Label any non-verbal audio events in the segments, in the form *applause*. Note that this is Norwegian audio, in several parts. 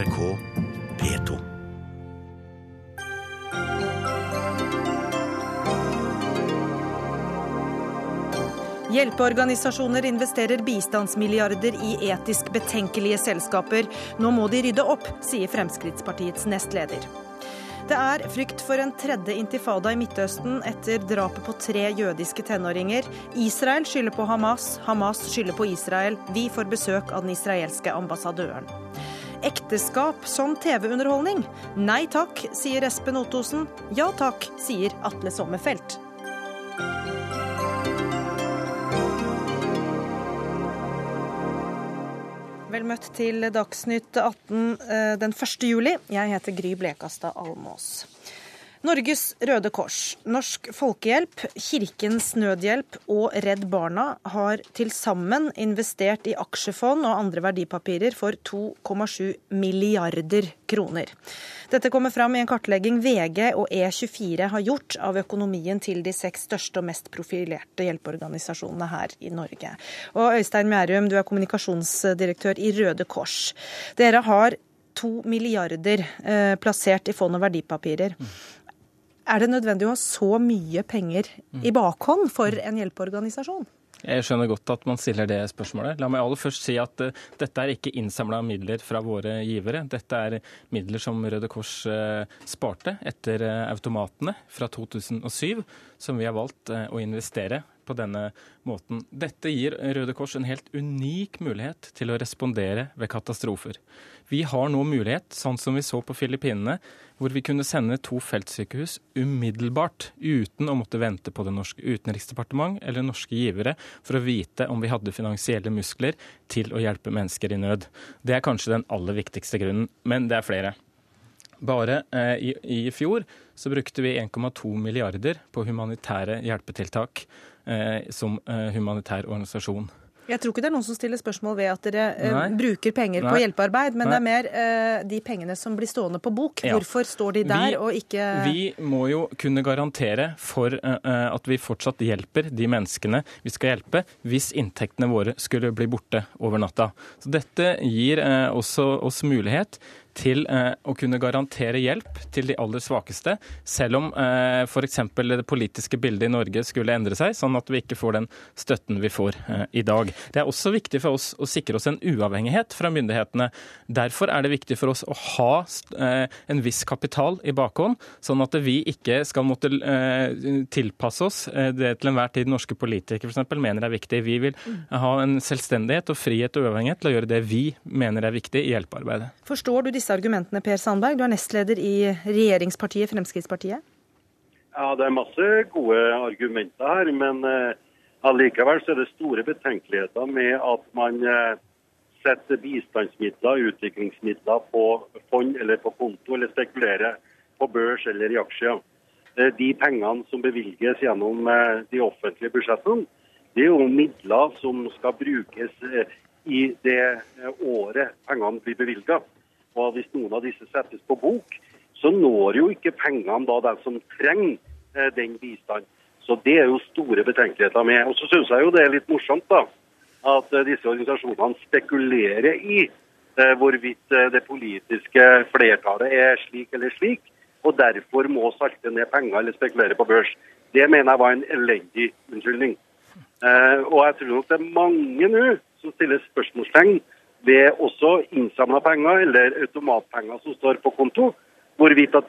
NRK P2. Hjelpeorganisasjoner investerer bistandsmilliarder i etisk betenkelige selskaper. Nå må de rydde opp, sier Fremskrittspartiets nestleder. Det er frykt for en tredje intifada i Midtøsten etter drapet på tre jødiske tenåringer. Israel skylder på Hamas, Hamas skylder på Israel. Vi får besøk av den israelske ambassadøren. Ekteskap som TV-underholdning? Nei takk, sier Espen Ottosen. Ja takk, sier Atle Sommerfelt. Vel møtt til Dagsnytt 18 eh, den 1. juli. Jeg heter Gry Blekastad Almås. Norges Røde Kors, Norsk Folkehjelp, Kirkens Nødhjelp og Redd Barna har til sammen investert i aksjefond og andre verdipapirer for 2,7 milliarder kroner. Dette kommer fram i en kartlegging VG og E24 har gjort av økonomien til de seks største og mest profilerte hjelpeorganisasjonene her i Norge. Og Øystein Mjærum, du er kommunikasjonsdirektør i Røde Kors. Dere har to milliarder eh, plassert i fond og verdipapirer. Er det nødvendig å ha så mye penger i bakhånd for en hjelpeorganisasjon? Jeg skjønner godt at man stiller det spørsmålet. La meg aller først si at uh, dette er ikke innsamla midler fra våre givere. Dette er midler som Røde Kors uh, sparte etter uh, automatene fra 2007, som vi har valgt å investere på denne måten. Dette gir Røde Kors en helt unik mulighet til å respondere ved katastrofer. Vi har nå mulighet, sånn som vi så på Filippinene, hvor vi kunne sende to feltsykehus umiddelbart uten å måtte vente på det norske utenriksdepartement eller norske givere for å vite om vi hadde finansielle muskler til å hjelpe mennesker i nød. Det er kanskje den aller viktigste grunnen, men det er flere. Bare eh, i, i, fjor så brukte vi 1,2 milliarder på humanitære hjelpetiltak eh, som eh, humanitær organisasjon. Jeg tror ikke det er noen som stiller spørsmål ved at dere uh, bruker penger Nei. på hjelpearbeid, men Nei. det er mer uh, de pengene som blir stående på bok. Ja. Hvorfor står de der vi, og ikke Vi må jo kunne garantere for uh, at vi fortsatt hjelper de menneskene vi skal hjelpe, hvis inntektene våre skulle bli borte over natta. Så dette gir også oss mulighet til eh, å kunne garantere hjelp til de aller svakeste, selv om eh, f.eks. det politiske bildet i Norge skulle endre seg, sånn at vi ikke får den støtten vi får eh, i dag. Det er også viktig for oss å sikre oss en uavhengighet fra myndighetene. Derfor er det viktig for oss å ha eh, en viss kapital i bakhånd, sånn at vi ikke skal måtte tilpasse oss det til enhver tid norske politikere f.eks. mener er viktig. Vi vil ha en selvstendighet og frihet og uavhengighet til å gjøre det vi mener er viktig i hjelpearbeidet. Forstår du disse argumentene, Per Sandberg? Du er nestleder i regjeringspartiet Fremskrittspartiet. Ja, det er masse gode argumenter her. Men uh, allikevel så er det store betenkeligheter med at man uh, setter bistandsmidler, utviklingsmidler på fond eller på konto, eller spekulerer på børs eller i aksjer. Uh, de pengene som bevilges gjennom de offentlige budsjettene, det er jo midler som skal brukes i det året pengene blir bevilga. Og hvis noen av disse settes på bok, så når jo ikke pengene da dem som trenger eh, den bistanden. Så det er jo store betenkeligheter med. Og så syns jeg jo det er litt morsomt da, at eh, disse organisasjonene spekulerer i eh, hvorvidt det politiske flertallet er slik eller slik, og derfor må salte ned penger eller spekulere på børs. Det mener jeg var en elendig unnskyldning. Og jeg tror nok det er mange nå som stiller spørsmålstegn ved også innsamla penger eller automatpenger som står på konto, hvorvidt at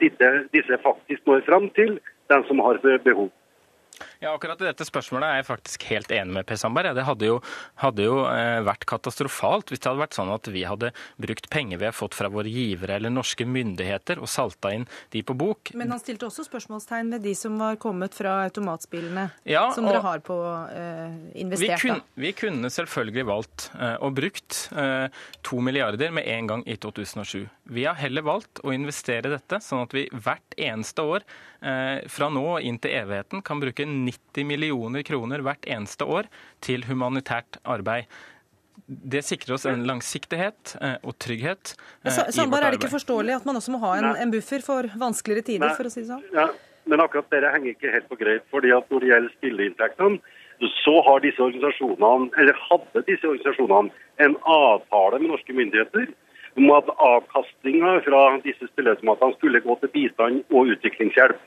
disse faktisk når fram til den som har behov. Ja, akkurat i dette spørsmålet er jeg faktisk helt enig med Per Sandberg. Det hadde jo, hadde jo, eh, vært katastrofalt hvis det hadde vært sånn at vi hadde brukt penger vi har fått fra våre givere eller norske myndigheter og salta inn de på bok. Men han stilte også spørsmålstegn ved de som var kommet fra automatspillene, ja, som dere har på eh, investert. Vi, kun, vi, kunne selvfølgelig valgt eh, og brukt eh, to milliarder med en gang i 2007. Vi har heller valgt å investere dette, sånn at vi hvert eneste år eh, fra nå inn til evigheten kan bruke 90 90 millioner kroner hvert eneste år til humanitært arbeid. Det sikrer oss en langsiktighet eh, og trygghet. Eh, Sandberg, er det ikke forståelig at man også må ha en, en buffer for vanskeligere tider, Nei. for å si det sånn? Ja, men akkurat dere henger ikke helt på greit. fordi at Når det gjelder spilleinntektene, så har disse organisasjonene, eller hadde disse organisasjonene en avtale med norske myndigheter om at avkastninga fra disse spilleautomatene skulle gå til bistand og utviklingshjelp.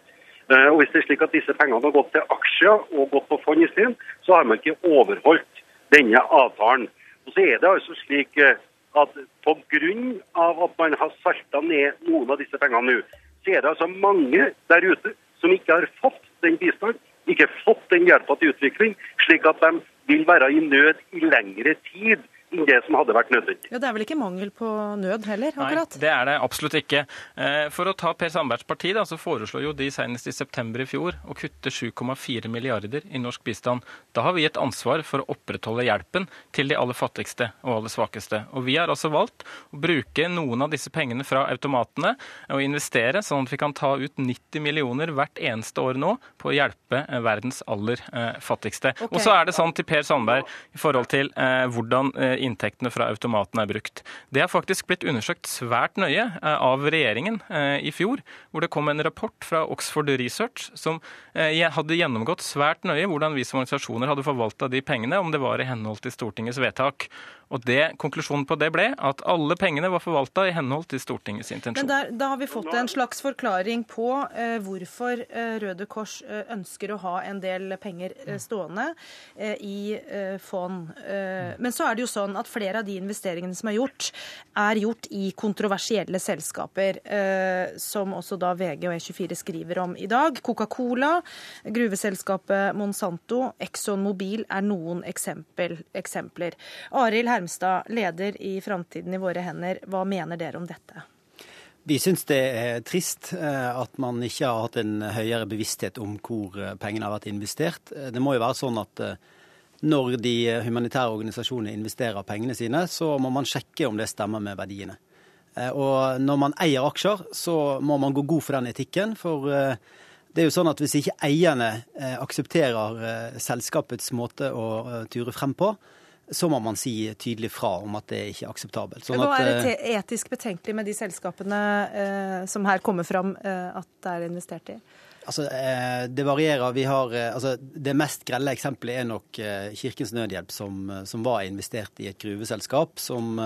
Eh, og Hvis det er slik at disse pengene har gått til aksjer og gått på fond isteden, så har man ikke overholdt denne avtalen. Og så er det altså slik eh, at Pga. at man har salta ned noen av disse pengene nå, så er det altså mange der ute som ikke har fått den bistand, ikke fått den hjelpa til utvikling, slik at de vil være i nød i lengre tid det som hadde vært nødvendig. Ja, Det er vel ikke mangel på nød heller, akkurat? Nei, det er det absolutt ikke. Eh, for å ta Per Sandbergs parti, da, så foreslår jo de senest i september i fjor å kutte 7,4 milliarder i norsk bistand. Da har vi et ansvar for å opprettholde hjelpen til de aller fattigste og aller svakeste. Og vi har altså valgt å bruke noen av disse pengene fra automatene og investere, sånn at vi kan ta ut 90 millioner hvert eneste år nå på å hjelpe eh, verdens aller eh, fattigste. Okay. Og så er det sånn til Per Sandberg i forhold til eh, hvordan eh, inntektene fra automaten er brukt. Det har faktisk blitt undersøkt svært nøye eh, av regjeringen eh, i fjor, hvor det kom en rapport fra Oxford Research som eh, hadde gjennomgått svært nøye hvordan vi som organisasjoner hadde forvalta de pengene, om det var i henhold til Stortingets vedtak. Og det, Konklusjonen på det ble at alle pengene var forvalta i henhold til Stortingets intensjon. Men der, Da har vi fått en slags forklaring på eh, hvorfor eh, Røde Kors eh, ønsker å ha en del penger eh, stående eh, i eh, fond. men så er det jo sånn at flere av de investeringene som er gjort, er gjort i kontroversielle selskaper, som også da VG og E24 skriver om i dag. Coca-Cola, gruveselskapet Monsanto, Exxon Mobil er noen eksempel, eksempler. Arild Hermstad, leder i Framtiden i våre hender. Hva mener dere om dette? Vi syns det er trist eh, at man ikke har hatt en høyere bevissthet om hvor eh, pengene har vært investert. Eh, det må jo være sånn at når de humanitære organisasjonene investerer pengene sine, så må man sjekke om det stemmer med verdiene. Og når man eier aksjer, så må man gå god for den etikken. For det er jo sånn at hvis ikke eierne aksepterer selskapets måte å ture frem på, så må man si tydelig fra om at det ikke er akseptabelt. Sånn Hva er det eh, etisk betenkelig med de selskapene eh, som her kommer fram eh, at det er investert i? Altså, eh, Det varierer. Vi har, eh, altså, det mest grelle eksempelet er nok Kirkens Nødhjelp, som, som, var investert i et gruveselskap som,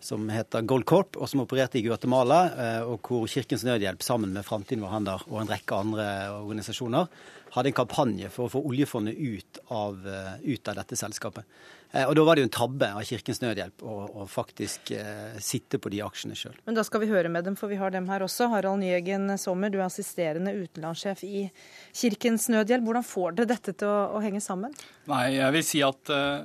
som heter Gold Corp, og som opererte i Guatemala, og hvor Kirkens Nødhjelp sammen med Framtiden vår Handel og en rekke andre organisasjoner hadde en kampanje for å få oljefondet ut av, ut av dette selskapet. Eh, og Da var det jo en tabbe av Kirkens Nødhjelp å, å faktisk eh, sitte på de aksjene sjøl. Men da skal vi høre med dem, for vi har dem her også. Harald Nyegen Sommer, du er assisterende utenlandssjef i Kirkens Nødhjelp. Hvordan får dere dette til å, å, henge sammen? Nei, jeg vil si at uh,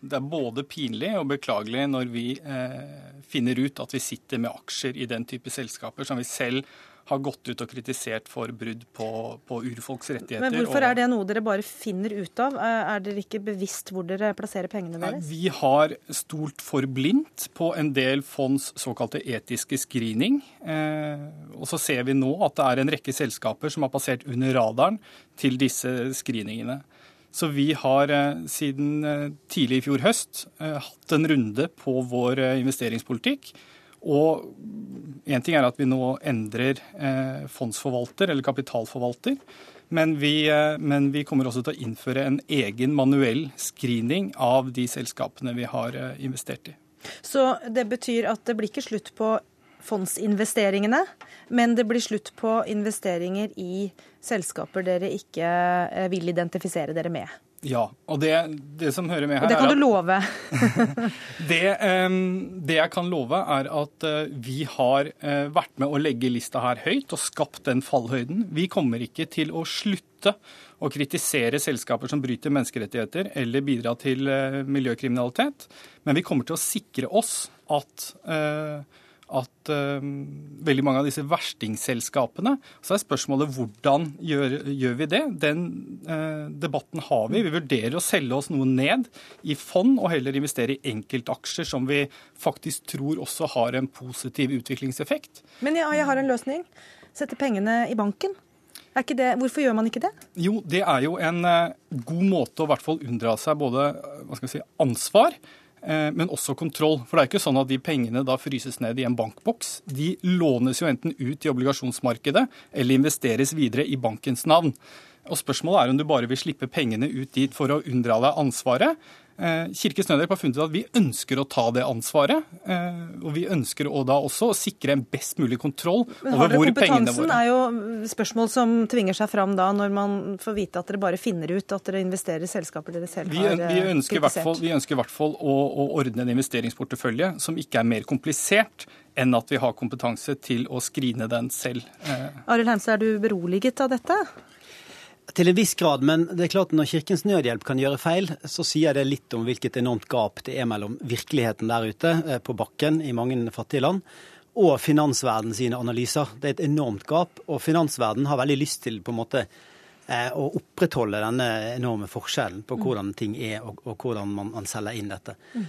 det er både pinlig og beklagelig når vi eh, finner ut at vi sitter med aksjer i den type selskaper som vi selv har gått ut og kritisert for brudd på, på urfolks rettigheter. Men Hvorfor er det noe dere bare finner ut av? Er dere ikke bevisst hvor dere plasserer pengene deres? Vi har stolt for blindt på en del fonds såkalte etiske screening. Eh, og så ser vi nå at det er en rekke selskaper som har passert under radaren til disse screeningene. Så vi har eh, siden eh, tidlig i fjor høst hatt en runde på vår investeringspolitikk og Én ting er at vi nå endrer eh, fondsforvalter, eller kapitalforvalter. Men vi, eh, men vi, kommer også til å innføre en egen manuell screening av de selskapene vi har eh, investert i. Så det betyr at det blir ikke slutt på fondsinvesteringene, men det blir slutt på investeringer i selskaper dere ikke vil identifisere dere med? Ja. Og det, det, som hører med her Og Det kan du love? *laughs* det, det, jeg kan love, er at eh, vi har eh, vært med å legge lista her høyt og skapt den fallhøyden. Vi kommer ikke til å slutte å kritisere selskaper som bryter menneskerettigheter eller bidrar til eh, miljøkriminalitet, men vi kommer til å sikre oss at at uh, veldig mange av disse verstingselskapene Så er spørsmålet hvordan gjør, gjør vi det? Den uh, debatten har vi. Vi vurderer å selge oss noe ned i fond, og heller investere i enkeltaksjer som vi faktisk tror også har en positiv utviklingseffekt. Men ja, jeg har en løsning. Sette pengene i banken. Det, hvorfor gjør man ikke det? Jo, det er jo en uh, god måte å i hvert fall unndra seg både si, ansvar men også kontroll. For det er ikke sånn at de pengene da fryses ned i en bankboks. De lånes jo enten ut i obligasjonsmarkedet eller investeres videre i bankens navn. Og Spørsmålet er om du bare vil slippe pengene ut dit for å unndra deg ansvaret, Eh, Kirkens Nødhjelp har funnet ut at vi ønsker å ta det ansvaret. Eh, og vi ønsker å da også sikre en best mulig kontroll over hvor pengene våre kompetansen våre er jo spørsmål som tvinger seg fram da, når man får vite at dere bare finner ut at dere investerer i selskaper dere selv vi, har vi eh, ønsker kritisert. vi ønsker i hvert fall å, å ordne en investeringsportefølje som ikke er mer komplisert enn at vi har kompetanse til å skrine den selv. Eh, Arild Heimstad, er du beroliget av dette? Til en viss grad, men det er klart når Kirkens Nødhjelp kan gjøre feil, så sier det litt om hvilket enormt gap det er mellom virkeligheten der ute eh, på bakken i mange fattige land, og finansverden sine analyser. Det er et enormt gap, og finansverden har veldig lyst til på en måte eh, å opprettholde denne enorme forskjellen på hvordan ting er, og, og hvordan man, man selger inn dette. Mm.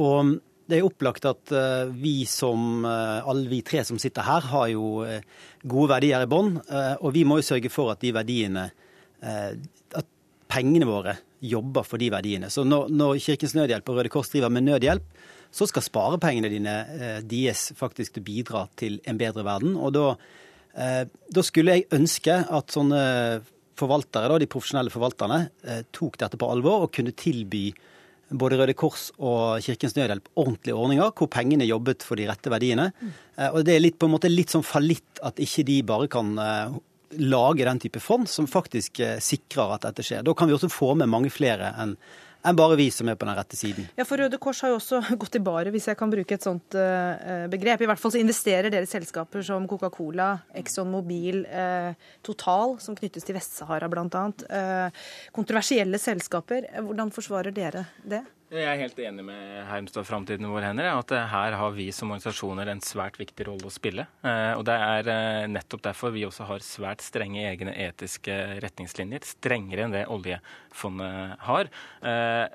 Og det er opplagt at eh, vi som, eh, alle vi tre som sitter her, har jo eh, gode verdier i bånn, eh, og vi må jo sørge for at de verdiene eh, at pengene våre jobber for de verdiene. Så når, når Kirkens Nødhjelp og Røde Kors driver med nødhjelp, så skal sparepengene dine eh, deres faktisk bidra til en bedre verden. Og da, eh, da skulle jeg ønske at sånne forvaltere, da, de profesjonelle forvalterne, eh, tok dette på alvor og kunne tilby både Røde Kors og Kirkens Nødhjelp ordentlige ordninger hvor pengene jobbet for de rette verdiene. Eh, Og det er litt, på en måte litt sånn fallitt at ikke de bare kan eh, lage den type fond som faktisk eh, sikrer at dette skjer. Da kan vi også få med mange flere enn enn bare vi som er på den rette siden. Ja, for Røde Kors har jo også *laughs* gått i baret, hvis jeg kan bruke et sånt eh, begrep. I hvert fall så investerer dere i selskaper som Coca-Cola, Exxon Mobil, eh, Total, som knyttes til Vest-Sahara bl.a. Eh, kontroversielle selskaper. Hvordan forsvarer dere det? Jeg er helt enig med Hermstad Framtiden i våre hender. At eh, her har vi som organisasjoner en svært viktig rolle å spille. Eh, Og det er eh, nettopp derfor vi også har svært strenge egne etiske retningslinjer. Strengere enn det oljefondet har.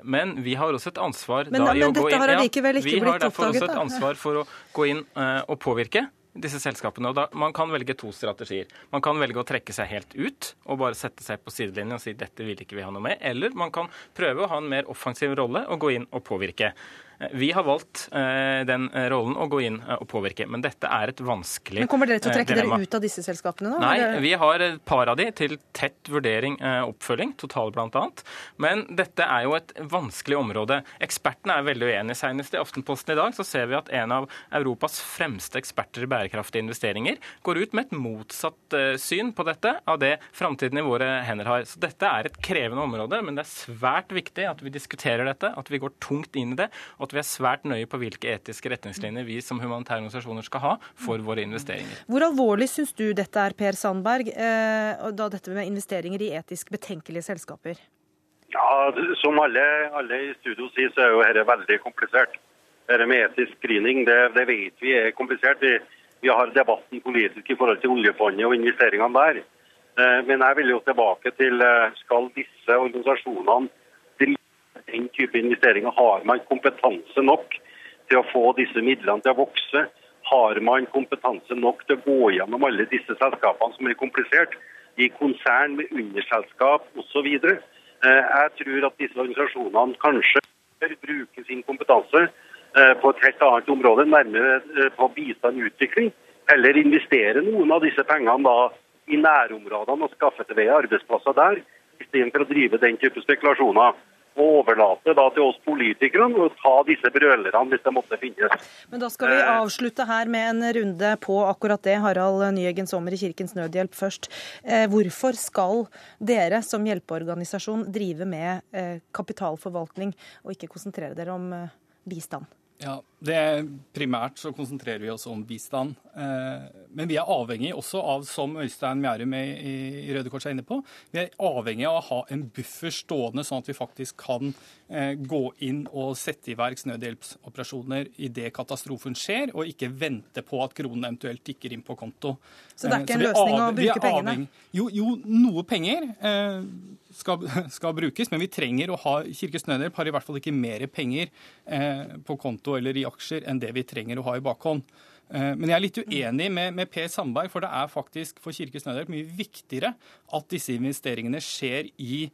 Men vi har også et ansvar Men- da i å gå inn ja, Vi har derfor også et ansvar for å gå inn og påvirke disse selskapene. Og da, man kan velge to strategier. Man kan velge å trekke seg helt ut og bare sette seg på sidelinjen og si dette vil ikke vi ha noe med. Eller man kan prøve å ha en mer offensiv rolle og gå inn og påvirke. Vi har valgt eh, den eh, rollen å gå inn eh, og påvirke, men dette er et vanskelig Men Kommer dere til å trekke dilemma. dere ut av disse selskapene da? Nei, vi har et par av de til tett vurdering, og oppfølging, total bl.a. Men dette er jo et vanskelig område. Ekspertene er veldig uenige. Senest i Aftenposten i dag så ser vi at en av Europas fremste eksperter i bærekraftige investeringer går ut med et motsatt syn på dette av det framtiden i våre hender har. Så dette er et krevende område, men det er svært viktig at vi diskuterer dette, at vi går tungt inn i det, og at vi er svært nøye på hvilke etiske retningslinjer vi som humanitære organisasjoner skal ha for våre investeringer. Hvor alvorlig syns du dette er, Per Sandberg, eh, da dette med investeringer i etisk betenkelige selskaper? Ja, Som alle, alle i studio sier, så er jo dette veldig komplisert. Dette med etisk screening, det, det vet vi er komplisert. Vi, vi har debatten politisk i forhold til oljefondet og investeringene der. Eh, Men jeg vil jo tilbake til eh, skal disse organisasjonene den type investeringer? Har man kompetanse nok til å få disse midlene til å vokse? Har man kompetanse nok til å gå gjennom alle disse selskapene som er komplisert, i konsern med underselskap osv.? Eh, Jeg tror at disse organisasjonene kanskje bør bruke sin kompetanse eh, på et helt annet område, nærmere eh, på bistand og utvikling. Eller investere noen av disse pengene da i nærområdene og skaffe til veie arbeidsplasser der, istedenfor å drive den type spekulasjoner. Overlate da til oss politikere å ta disse brølerne hvis det måtte finnes. Men da skal vi Eh. avslutte her med en runde på akkurat det. Harald Nyeggen Sommer i Kirkens Nødhjelp først. Eh, Hvorfor skal dere som hjelpeorganisasjon drive med eh, kapitalforvaltning, og ikke konsentrere dere om bistand? Ja, det Primært så konsentrerer vi oss om bistand. Eh, Men vi er avhengig også av, som Øystein Mjærum i i Røde Kors er inne på, vi er avhengig av å ha en buffer stående, sånn at vi faktisk kan eh, gå inn og sette i verk nødhjelpsoperasjoner idet katastrofen skjer, og ikke vente på at kronen eventuelt tikker inn på konto. Så det er Eh, ikke en er løsning å er bruke pengene? Jo, jo, noe penger skal, skal brukes, men vi trenger å ha Kirkens Nødhjelp har i hvert fall ikke mer penger eh, på konto eller i aksjer enn det vi trenger å ha i bakhånd. Eh, Men jeg er litt uenig med, med Per Sandberg, for det er faktisk for Kirkens Nødhjelp mye viktigere at disse investeringene skjer i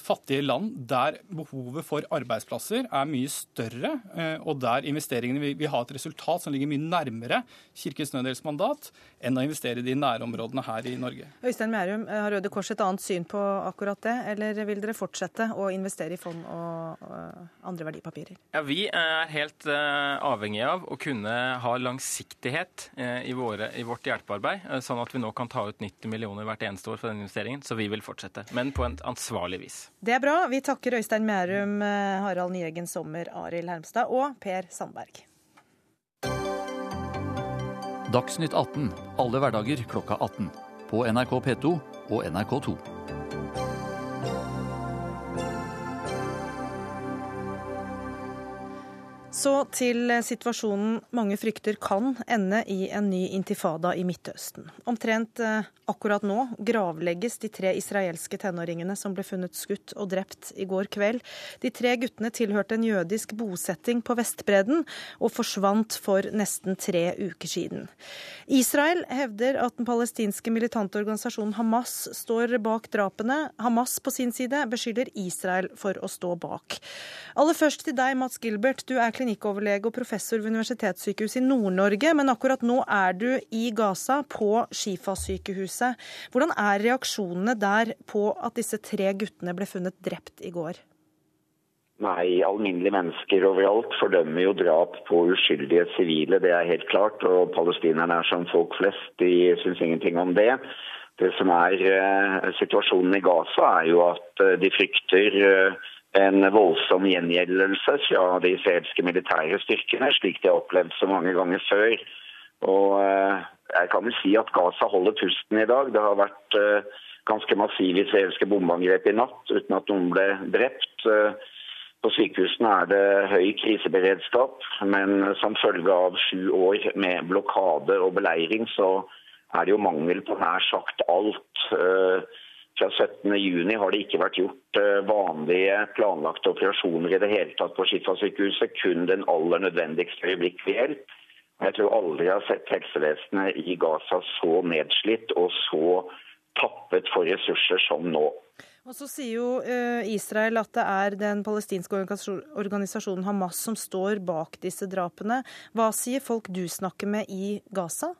fattige land der behovet for arbeidsplasser er mye større, eh, og der investeringene vil, vil, ha et resultat som ligger mye nærmere Kirkens Nødhjelps mandat enn å investere i de nærområdene her i Norge. Øystein Mærum, eh, har Røde Kors et annet syn på akkurat det, eller vil dere fortsette å investere i fond og, og andre verdipapirer? Ja, Vi er helt avhengige avhengig av å kunne ha langsiktighet i, våre, i, vårt hjelpearbeid, sånn at vi nå kan ta ut 90 millioner hvert eneste år for den investeringen. Så vi vil fortsette, men på en ansvarlig vis. Det er bra. Vi takker Øystein Mærum, Harald Nyeggen Sommer, Arild Hermstad og Per Sandberg. Dagsnytt 18 alle hverdager klokka 18. På NRK P2 og NRK2. Så til situasjonen mange frykter kan ende i en ny intifada i Midtøsten. Omtrent eh, akkurat nå gravlegges de tre israelske tenåringene som ble funnet skutt og drept i går kveld. De tre guttene tilhørte en jødisk bosetting på Vestbredden og forsvant for nesten tre uker siden. Israel hevder at den palestinske militante organisasjonen Hamas står bak drapene. Hamas på sin side beskylder Israel for å stå bak. Aller først til deg, Mats Gilbert. Du er klinikkoverlege og professor ved Universitetssykehuset i Nord-Norge, men akkurat nå er du i Gaza, på Shifa-sykehuset. Hvordan er reaksjonene der på at disse tre guttene ble funnet drept i går? Nei, alminnelige mennesker overalt fordømmer jo drap på uskyldige sivile, det er helt klart. Og palestinerne er som folk flest, de syns ingenting om det. Det som er eh, situasjonen i Gaza, er jo at eh, de frykter uh, en voldsom gjengjeldelse fra de israelske militære styrkene, slik de har opplevd så mange ganger før. Og eh, jeg kan vel si at Gaza holder pusten i dag. Det har vært eh, ganske massive israelske bombeangrep i natt uten at noen ble drept. Eh, på sykehusene er det høy kriseberedskap, men som følge av sju år med blokade og beleiring, så er det jo mangel på nær sagt alt. Fra 17.6 har det ikke vært gjort eh, vanlige planlagte operasjoner i det hele tatt på Skifa-sykehuset, kun den aller nødvendigste øyeblikkelig hjelp. Jeg tror aldri jeg har sett helsevesenet i Gaza så nedslitt og så tappet for ressurser som nå. Og Så sier jo eh, Israel at det er den palestinske organisasjonen Hamas som står bak disse drapene. Hva sier folk du snakker med i Gaza?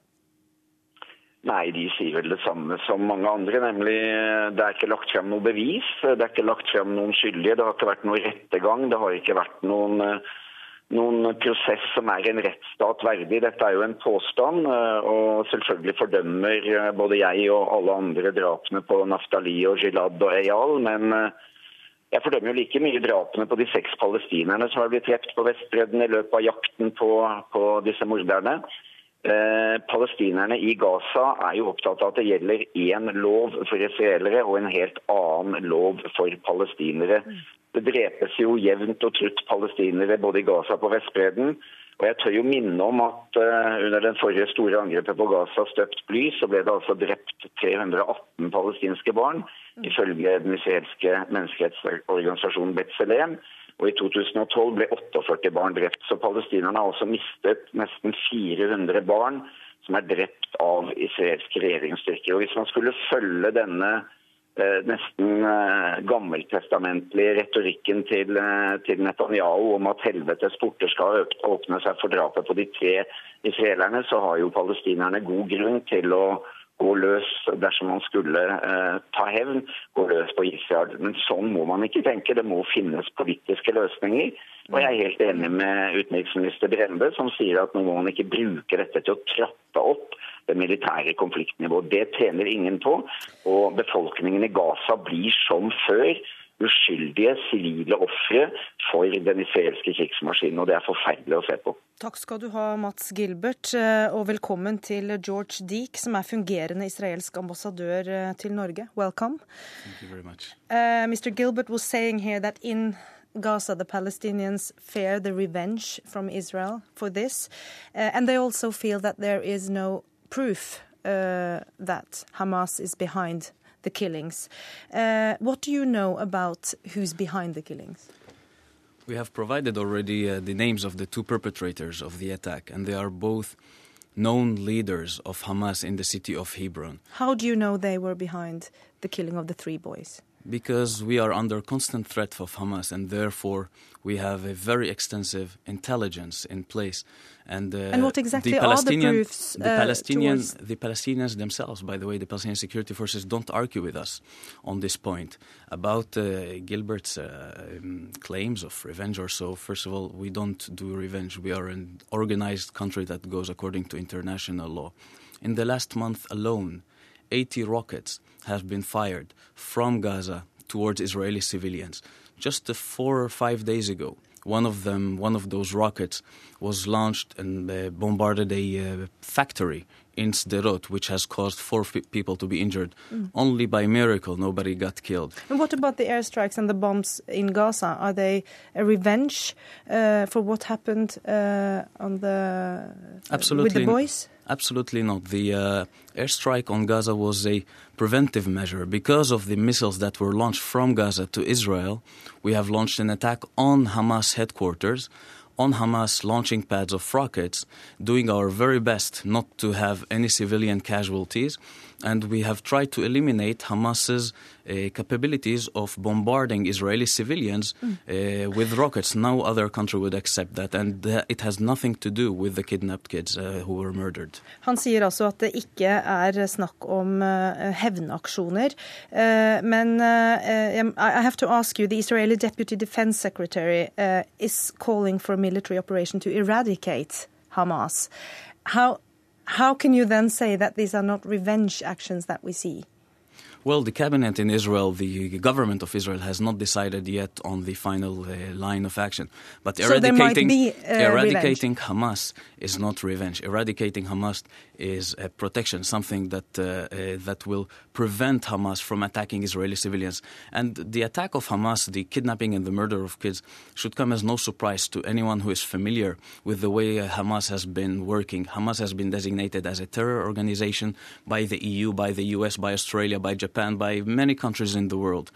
Nei, de sier vel det samme som mange andre, nemlig eh, det er ikke lagt frem noe bevis. Det er ikke lagt frem noen skyldige, det har ikke vært noen rettegang. Det har ikke vært noen, eh, noen prosess som er en rettsstat verdig. Dette er jo en påstand, eh, og selvfølgelig fordømmer både jeg og alle andre drapene på Naftali og Gilad og Eyal. men jeg fordømmer jo like mye drapene på de seks palestinerne som har blitt drept på Vestbredden i løpet av jakten på, på disse morderne. Eh, palestinerne i Gaza er jo opptatt av at det gjelder én lov for israelere og en helt annen lov for palestinere. Det drepes jo jevnt og trutt palestinere både i Gaza og på Vestbredden. Og jeg tør jo minne om at uh, under den forrige store angrepet på Gaza, støpt bly, så ble det altså drept 318 palestinske barn, ifølge den israelske menneskerettsorganisasjonen Betzelem. Og I 2012 ble 48 barn drept. Så palestinerne har også mistet nesten 400 barn som er drept av israelske regjeringsstyrker. Og Hvis man skulle følge denne eh, nesten eh, gammeltestamentlige retorikken til, eh, til, Netanyahu om at helvetes porter skal åpne seg for drapet på de tre israelerne, så har jo palestinerne god grunn til å gå løs dersom man skulle eh, ta hevn, gå løs på Israel. Men sånn må man ikke tenke. Det må finnes politiske løsninger. Og jeg er helt enig med utenriksminister Brende, som sier at nå må man ikke bruke dette til å trappe opp det militære konfliktnivået. Det tjener ingen på. Og befolkningen i Gaza blir som før uskyldige sivile ofre for den israelske krigsmaskinen. Og det er forferdelig å se på. Takk skal du ha, Mats Gilbert, eh, og velkommen til George Deek, som er fungerende israelsk ambassadør eh, til Norge. Welcome. Thank you very much. Uh, Mr. Gilbert was saying here that in Gaza, the Palestinians fear the revenge from Israel for this, uh, and they also feel that there is no proof uh, that Hamas is behind the killings. Uh, what do you know about who's behind the killings? We have provided already uh, the names of the two perpetrators of the attack, and they are both known leaders of Hamas in the city of Hebron. How do you know they were behind the killing of the three boys? Because we are under constant threat of Hamas, and therefore we have a very extensive intelligence in place. And, uh, And what exactly the are the Palestinian, proofs, The uh, Palestinian, the Palestinians themselves, by the way, the Palestinian security forces don't argue with us on this point about uh, Gilbert's uh, um, claims of revenge or so. First of all, we don't do revenge. We are an organized country that goes according to international law. In the last month alone, 80 rockets have been fired from Gaza towards Israeli civilians. Just four or five days ago, one of them, one of those rockets, was launched and uh, bombarded a uh, factory in Sderot, which has caused four f- people to be injured. Only by miracle, nobody got killed. And what about the airstrikes and the bombs in Gaza? Are they a revenge uh, for what happened uh, on the Absolutely. with the boys? Absolutely not. The uh, airstrike on Gaza was a preventive measure. Because of the missiles that were launched from Gaza to Israel, we have launched an attack on Hamas headquarters, on Hamas launching pads of rockets, doing our very best not to have any civilian casualties. And we have tried to eliminate Hamas's uh, capabilities of bombarding Israeli civilians uh, with rockets. No other country would accept that. And uh, it has nothing to do with the kidnapped kids uh, who were murdered. Han sier altså at det ikke er snakk om uh, hevnaksjoner. Uh, men I I have to ask you, the Israeli Deputy Defense Secretary is calling for a military operation to eradicate Hamas. How, how can you then say that these are not revenge actions that we see? Well, the cabinet in Israel, the government of Israel, has not decided yet on the final uh, line of action. But So eradicating, be, uh, eradicating Hamas is not revenge. Eradicating Hamas is a protection, something that uh, uh, that will prevent Hamas from attacking Israeli civilians. And the attack of Hamas, the kidnapping and the murder of kids, should come as no surprise to anyone who is familiar with the way Hamas has been working. Hamas has been designated as a terror organization by the EU, by the US, by Australia, by Japan, by many countries in the world.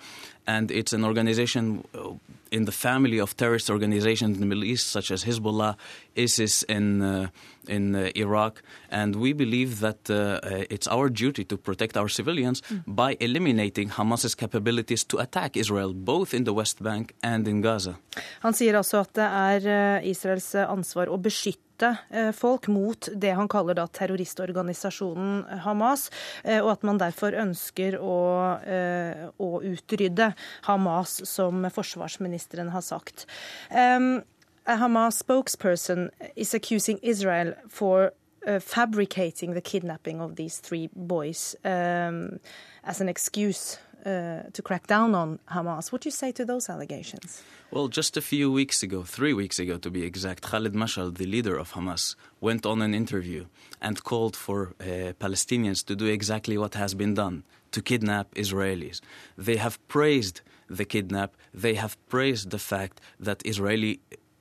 And it's an organization uh, in the family of terrorist organizations in the Middle East, such as Hezbollah, ISIS in, uh, in uh, Iraq. And we believe that uh, uh, it's our duty to protect our civilians by eliminating Hamas's capabilities to attack Israel, both in the West Bank and in Gaza. Han sier altså at det er Israels ansvar å beskytte folk mot det han kaller da terroristorganisasjonen Hamas, og at man derfor ønsker å, å utrydde Hamas, som forsvarsministeren har sagt. A Hamas spokesperson is accusing Israel for uh, fabricating the kidnapping of these three boys um, as an excuse uh, to crack down on Hamas. What do you say to those allegations? Well, just a few weeks ago, three weeks ago to be exact, Khalid Mashal, the leader of Hamas, went on an interview and called for uh, Palestinians to do exactly what has been done to kidnap Israelis. They have praised the kidnap, they have praised the fact that Israeli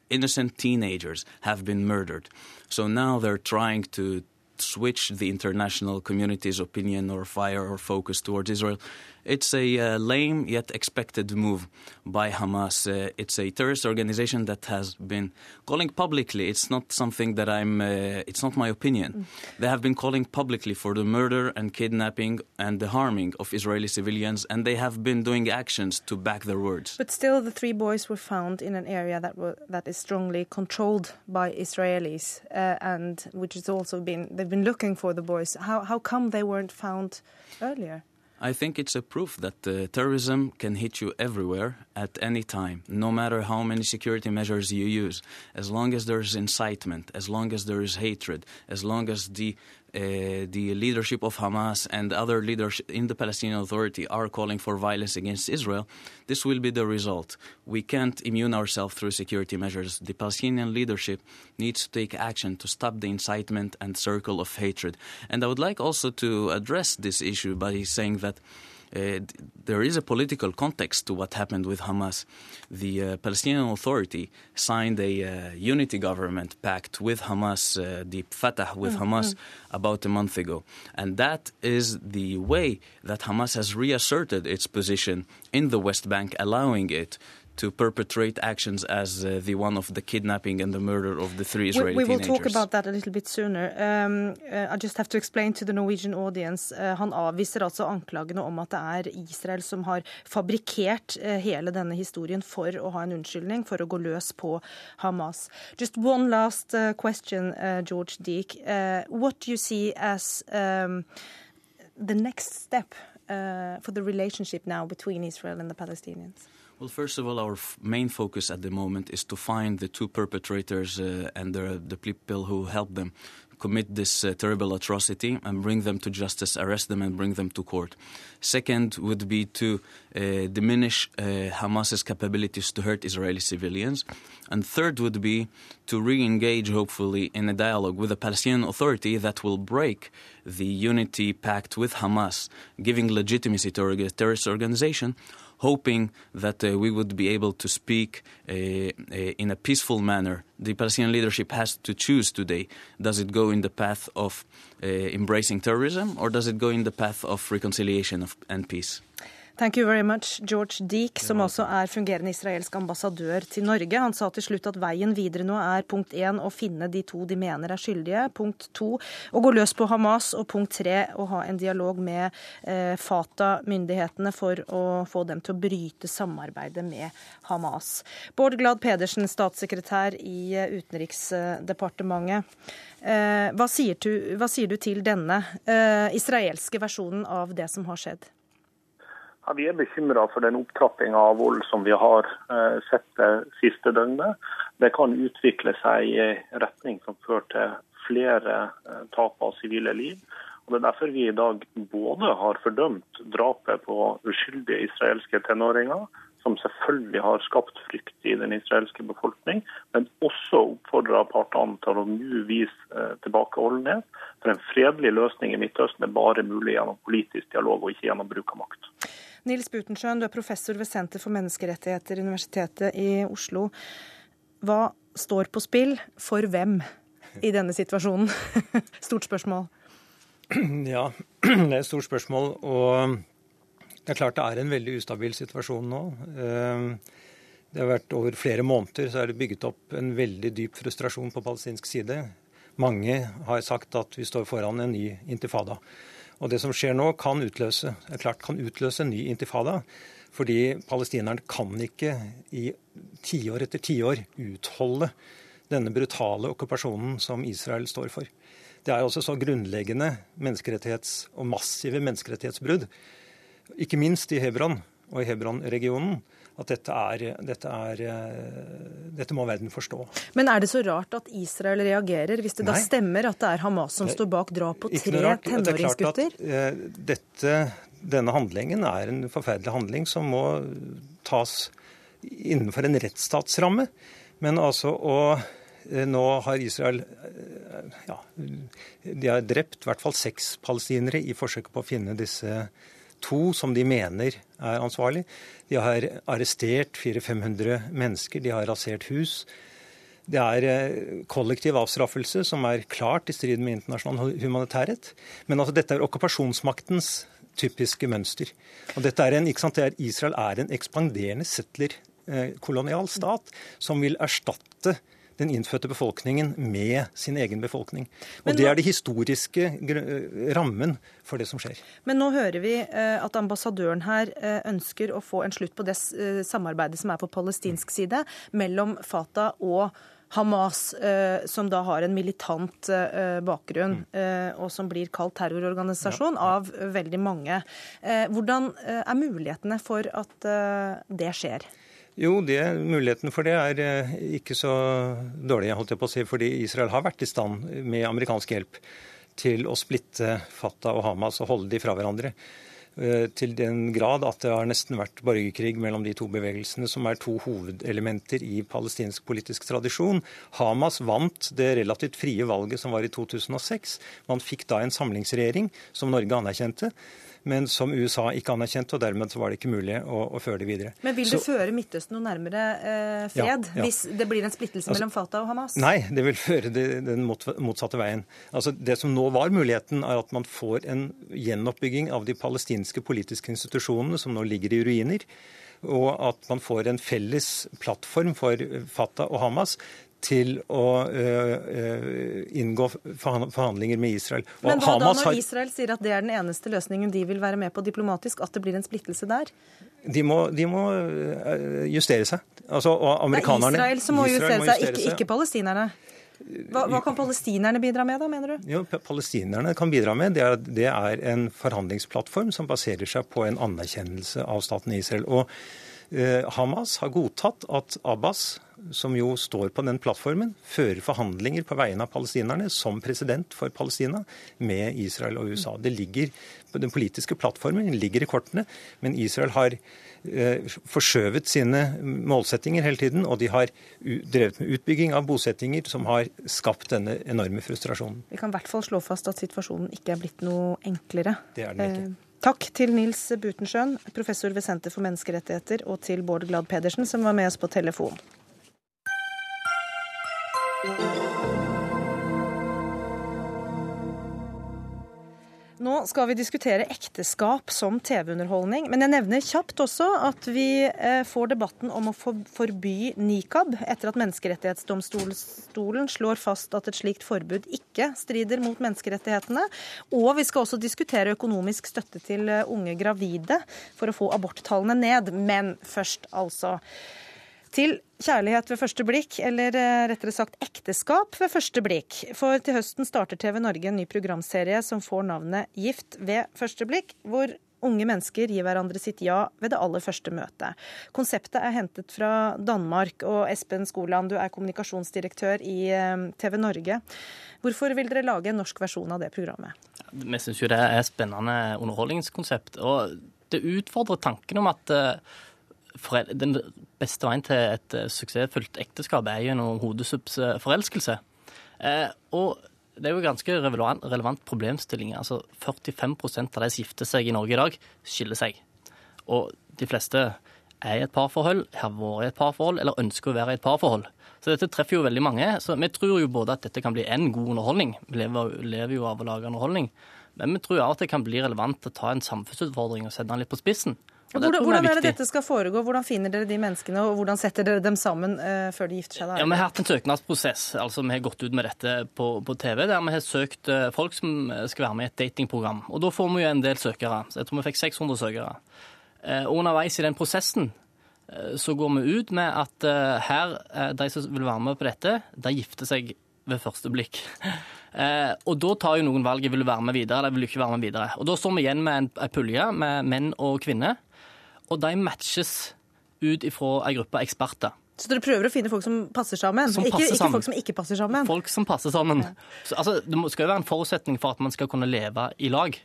innocent teenagers have been murdered. So now they're trying to switch the international community's opinion or fire or focus towards Israel. It's a uh, lame yet expected move by Hamas. Uh, it's a terrorist organization that has been calling publicly. It's not something that I'm. Uh, it's not my opinion. They have been calling publicly for the murder and kidnapping and the harming of Israeli civilians, and they have been doing actions to back their words. But still, the three boys were found in an area that were, that is strongly controlled by Israelis, uh, and which has also been they've been looking for the boys. How how come they weren't found earlier? I think it's a proof that uh, terrorism can hit you everywhere at any time, no matter how many security measures you use. As long as there is incitement, as long as there is hatred, as long as the Uh, the leadership of Hamas and other leaders in the Palestinian Authority are calling for violence against Israel, this will be the result. We can't immune ourselves through security measures. The Palestinian leadership needs to take action to stop the incitement and circle of hatred. And I would like also to address this issue by saying that. Uh, there is a political context to what happened with Hamas. The uh, Palestinian Authority signed a uh, unity government pact with Hamas, uh, the Fatah with Hamas, about a month ago. And that is the way that Hamas has reasserted its position in the West Bank, allowing it to perpetrate actions as uh, the one of the kidnapping and the murder of the three Israeli we, we will teenagers. talk about that a little bit sooner. Um, uh, I just have to explain to the Norwegian audience. Uh, han avviser altså anklagene om at det er Israel som har fabrikkert uh, hele denne historien for å ha en unnskyldning, for å gå løs på Hamas. Just one last uh, question, uh, George Deek. What do you see as um, the next step for the relationship now between Israel and the Palestinians? Well, first of all, our f- main focus at the moment is to find the two perpetrators uh, and the, the people who helped them commit this uh, terrible atrocity and bring them to justice, arrest them, and bring them to court. Second would be to uh, diminish uh, Hamas's capabilities to hurt Israeli civilians. And third would be to re engage, hopefully, in a dialogue with the Palestinian Authority that will break the unity pact with Hamas, giving legitimacy to a terrorist organization hoping that uh, we would be able to speak uh, uh, in a peaceful manner. The Palestinian leadership has to choose today. Does it go in the path of embracing terrorism or does it go in the path of reconciliation of, and peace? Thank you very much, George Deek, som også er fungerende israelsk ambassadør til Norge. Han sa til slutt at veien videre nå er punkt én å finne de to de mener er skyldige, punkt to å gå løs på Hamas, og punkt tre å ha en dialog med eh, Fatah-myndighetene for å få dem til å bryte samarbeidet med Hamas. Bård Glad Pedersen, statssekretær i eh, Utenriksdepartementet. Eh, hva, sier du, hva, sier du, til denne eh, israelske versjonen av det som har skjedd? Ja, vi er bekymra for den opptrappinga av vold som vi har uh, sett det siste døgnet. Det kan utvikle seg i retning som fører til flere uh, tap av sivile liv. Og Det er derfor vi i dag både har fordømt drapet på uskyldige israelske tenåringer, som selvfølgelig har skapt frykt i den israelske befolkning, men også oppfordra partene til å nå vise uh, tilbakeholdenhet. For en fredelig løsning i Midtøsten er bare mulig gjennom politisk dialog og ikke gjennom bruk av makt. Nils Butensjøen, du er professor ved Senter for menneskerettigheter, Universitetet i Oslo. Hva står på spill for hvem i denne situasjonen? *laughs* Stort spørsmål. Ja, *clears throat* det er et stort spørsmål. Og det er klart det er en veldig ustabil situasjon nå. Ehm, det har vært Over flere måneder så er det bygget opp en veldig dyp frustrasjon på palestinsk side. Mange har sagt at vi står foran en ny intifada. Og det som skjer nå, kan utløse, klart kan utløse en ny intifada. Fordi palestinerne kan ikke i tiår etter tiår utholde denne brutale okkupasjonen som Israel står for. Det er også så grunnleggende menneskerettighets- og massive menneskerettighetsbrudd, ikke minst i Hebron og i Hebron-regionen, at dette, er, dette, er, eh, dette, må verden forstå. Men er det så rart at Israel reagerer, hvis det Nei. da stemmer at det er Hamas som står bak drap på tre tenåringsgutter? Eh, dette, denne handlingen er en forferdelig handling som må tas innenfor en rettsstatsramme. Men altså å eh, Nå har Israel ja, de har drept i hvert fall seks palestinere i forsøket på å finne disse to som de mener er ansvarlig. De har arrestert 400-500 mennesker, de har rasert hus. Det er eh, kollektiv avstraffelse som er klart i strid med internasjonal humanitærrett. Men altså, dette er okkupasjonsmaktens typiske mønster. Og dette er en, ikke sant, er, Israel er en ekspanderende settler-kolonial eh, stat som vil erstatte den innfødte befolkningen med sin egen befolkning. Og nå, Det er det historiske rammen for det som skjer. Men nå hører vi eh, at ambassadøren her eh, ønsker å få en slutt på det eh, samarbeidet som er på palestinsk side mellom Fatah og Hamas, som da har en militant bakgrunn, mm. og som blir kalt terrororganisasjon av veldig mange. Hvordan er mulighetene for at det skjer? Jo, det, muligheten for det er eh, ikke så dårlig, holdt jeg på å si, fordi Israel har vært i stand med amerikansk hjelp til å splitte Fatah og Hamas og holde de fra hverandre. Eh, til den grad at det har nesten vært borgerkrig mellom de to bevegelsene, som er to hovedelementer i palestinsk politisk tradisjon. Hamas vant det relativt frie valget som var i 2006. Man fikk da en samlingsregjering som Norge anerkjente men som USA ikke anerkjente, og dermed så var det ikke mulig å, å føre det videre. Men vil det så, føre Midtøsten noe nærmere eh, fred, ja, ja. hvis det blir en splittelse altså, mellom Fatah og Hamas? Nei, det vil føre det, den motsatte veien. Altså, det som nå var muligheten, er at man får en gjenoppbygging av de palestinske politiske institusjonene som nå ligger i ruiner, og at man får en felles plattform for Fatah og Hamas til å uh, inngå forhandlinger med Israel. Og Men hva Hamas da når Israel sier at det er den eneste løsningen de vil være med på diplomatisk, at det blir en splittelse der? De må, de må justere seg. Altså, og amerikanerne Det er Israel som må Israel justere seg, ikke, ikke palestinerne. Hva, hva, kan palestinerne bidra med, da, mener du? Jo, palestinerne kan bidra med, det er, det er en forhandlingsplattform som baserer seg på en anerkjennelse av staten Israel. Og eh, Hamas har godtatt at Abbas, som jo står på den plattformen, fører forhandlinger på vegne av palestinerne som president for Palestina med Israel og USA. Det ligger, Den politiske plattformen ligger i kortene, men Israel har eh, forskjøvet sine målsettinger hele tiden, og de har drevet med utbygging av bosettinger som har skapt denne enorme frustrasjonen. Vi kan i hvert fall slå fast at situasjonen ikke er blitt noe enklere. Det er den ikke. Eh, takk til Nils Butensjøen, professor ved Senter for menneskerettigheter, og til Bård Glad Pedersen, som var med oss på telefon. Nå skal vi diskutere ekteskap som TV-underholdning. Men jeg nevner kjapt også at vi eh, får debatten om å forby nikab etter at Menneskerettighetsdomstolen slår fast at et slikt forbud ikke strider mot menneskerettighetene. Og vi skal også diskutere økonomisk støtte til eh, unge gravide for å få aborttallene ned. Men først, altså. Til kjærlighet ved første blikk, eller eh, rettere sagt ekteskap ved første blikk. For til høsten starter TV Norge en ny programserie som får navnet Gift ved første blikk, hvor unge mennesker gir hverandre sitt ja ved det aller første møtet. Konseptet er hentet fra Danmark, og Espen Skoland, du er kommunikasjonsdirektør i eh, TV Norge. Hvorfor vil dere lage en norsk versjon av det programmet? Vi syns jo det er spennende underholdningskonsept. Og det utfordrer tanken om at uh, den beste veien til et eh, suksessfullt ekteskap er gjennom hodesuppsforelskelse. Eh, og det er jo ganske relevant, problemstilling. Altså 45% av de som gifter seg i Norge i dag, skiller seg. Og de fleste er i et parforhold, har vært i et parforhold eller ønsker å være i et parforhold. Så dette treffer jo veldig mange. Så vi tror jo både at dette kan bli en god underholdning, vi lever, lever jo av å lage underholdning, men vi tror også at det kan bli relevant å ta en samfunnsutfordring og sette den litt på spissen. Hvordan, hvordan, er det dette skal foregå? Hvordan finner dere de menneskene, og hvordan setter dere dem sammen uh, før de gifter seg? Ja, Vi har hatt en søknadsprosess. altså Vi har gått ut med dette på, på TV, der vi har søkt uh, folk som skal være med i et datingprogram. Og Da får vi jo en del søkere. Så jeg tror vi fikk 600 søkere. Uh, og underveis i den prosessen så går vi ut med at her, de som vil være med på dette, de gifter seg ved første blikk. *laughs* Eh, og da tar jo noen valget vil du være med videre eller vil du ikke være med videre. Og da står vi igjen med en, en pulje med menn og kvinner og de matches ut ifra ei gruppe eksperter. Så dere prøver å finne folk som passer sammen? Som passer ikke, ikke folk som ikke passer sammen? Folk som passer sammen. Ja. Så, altså, det skal jo være en forutsetning for at man skal kunne leve i lag.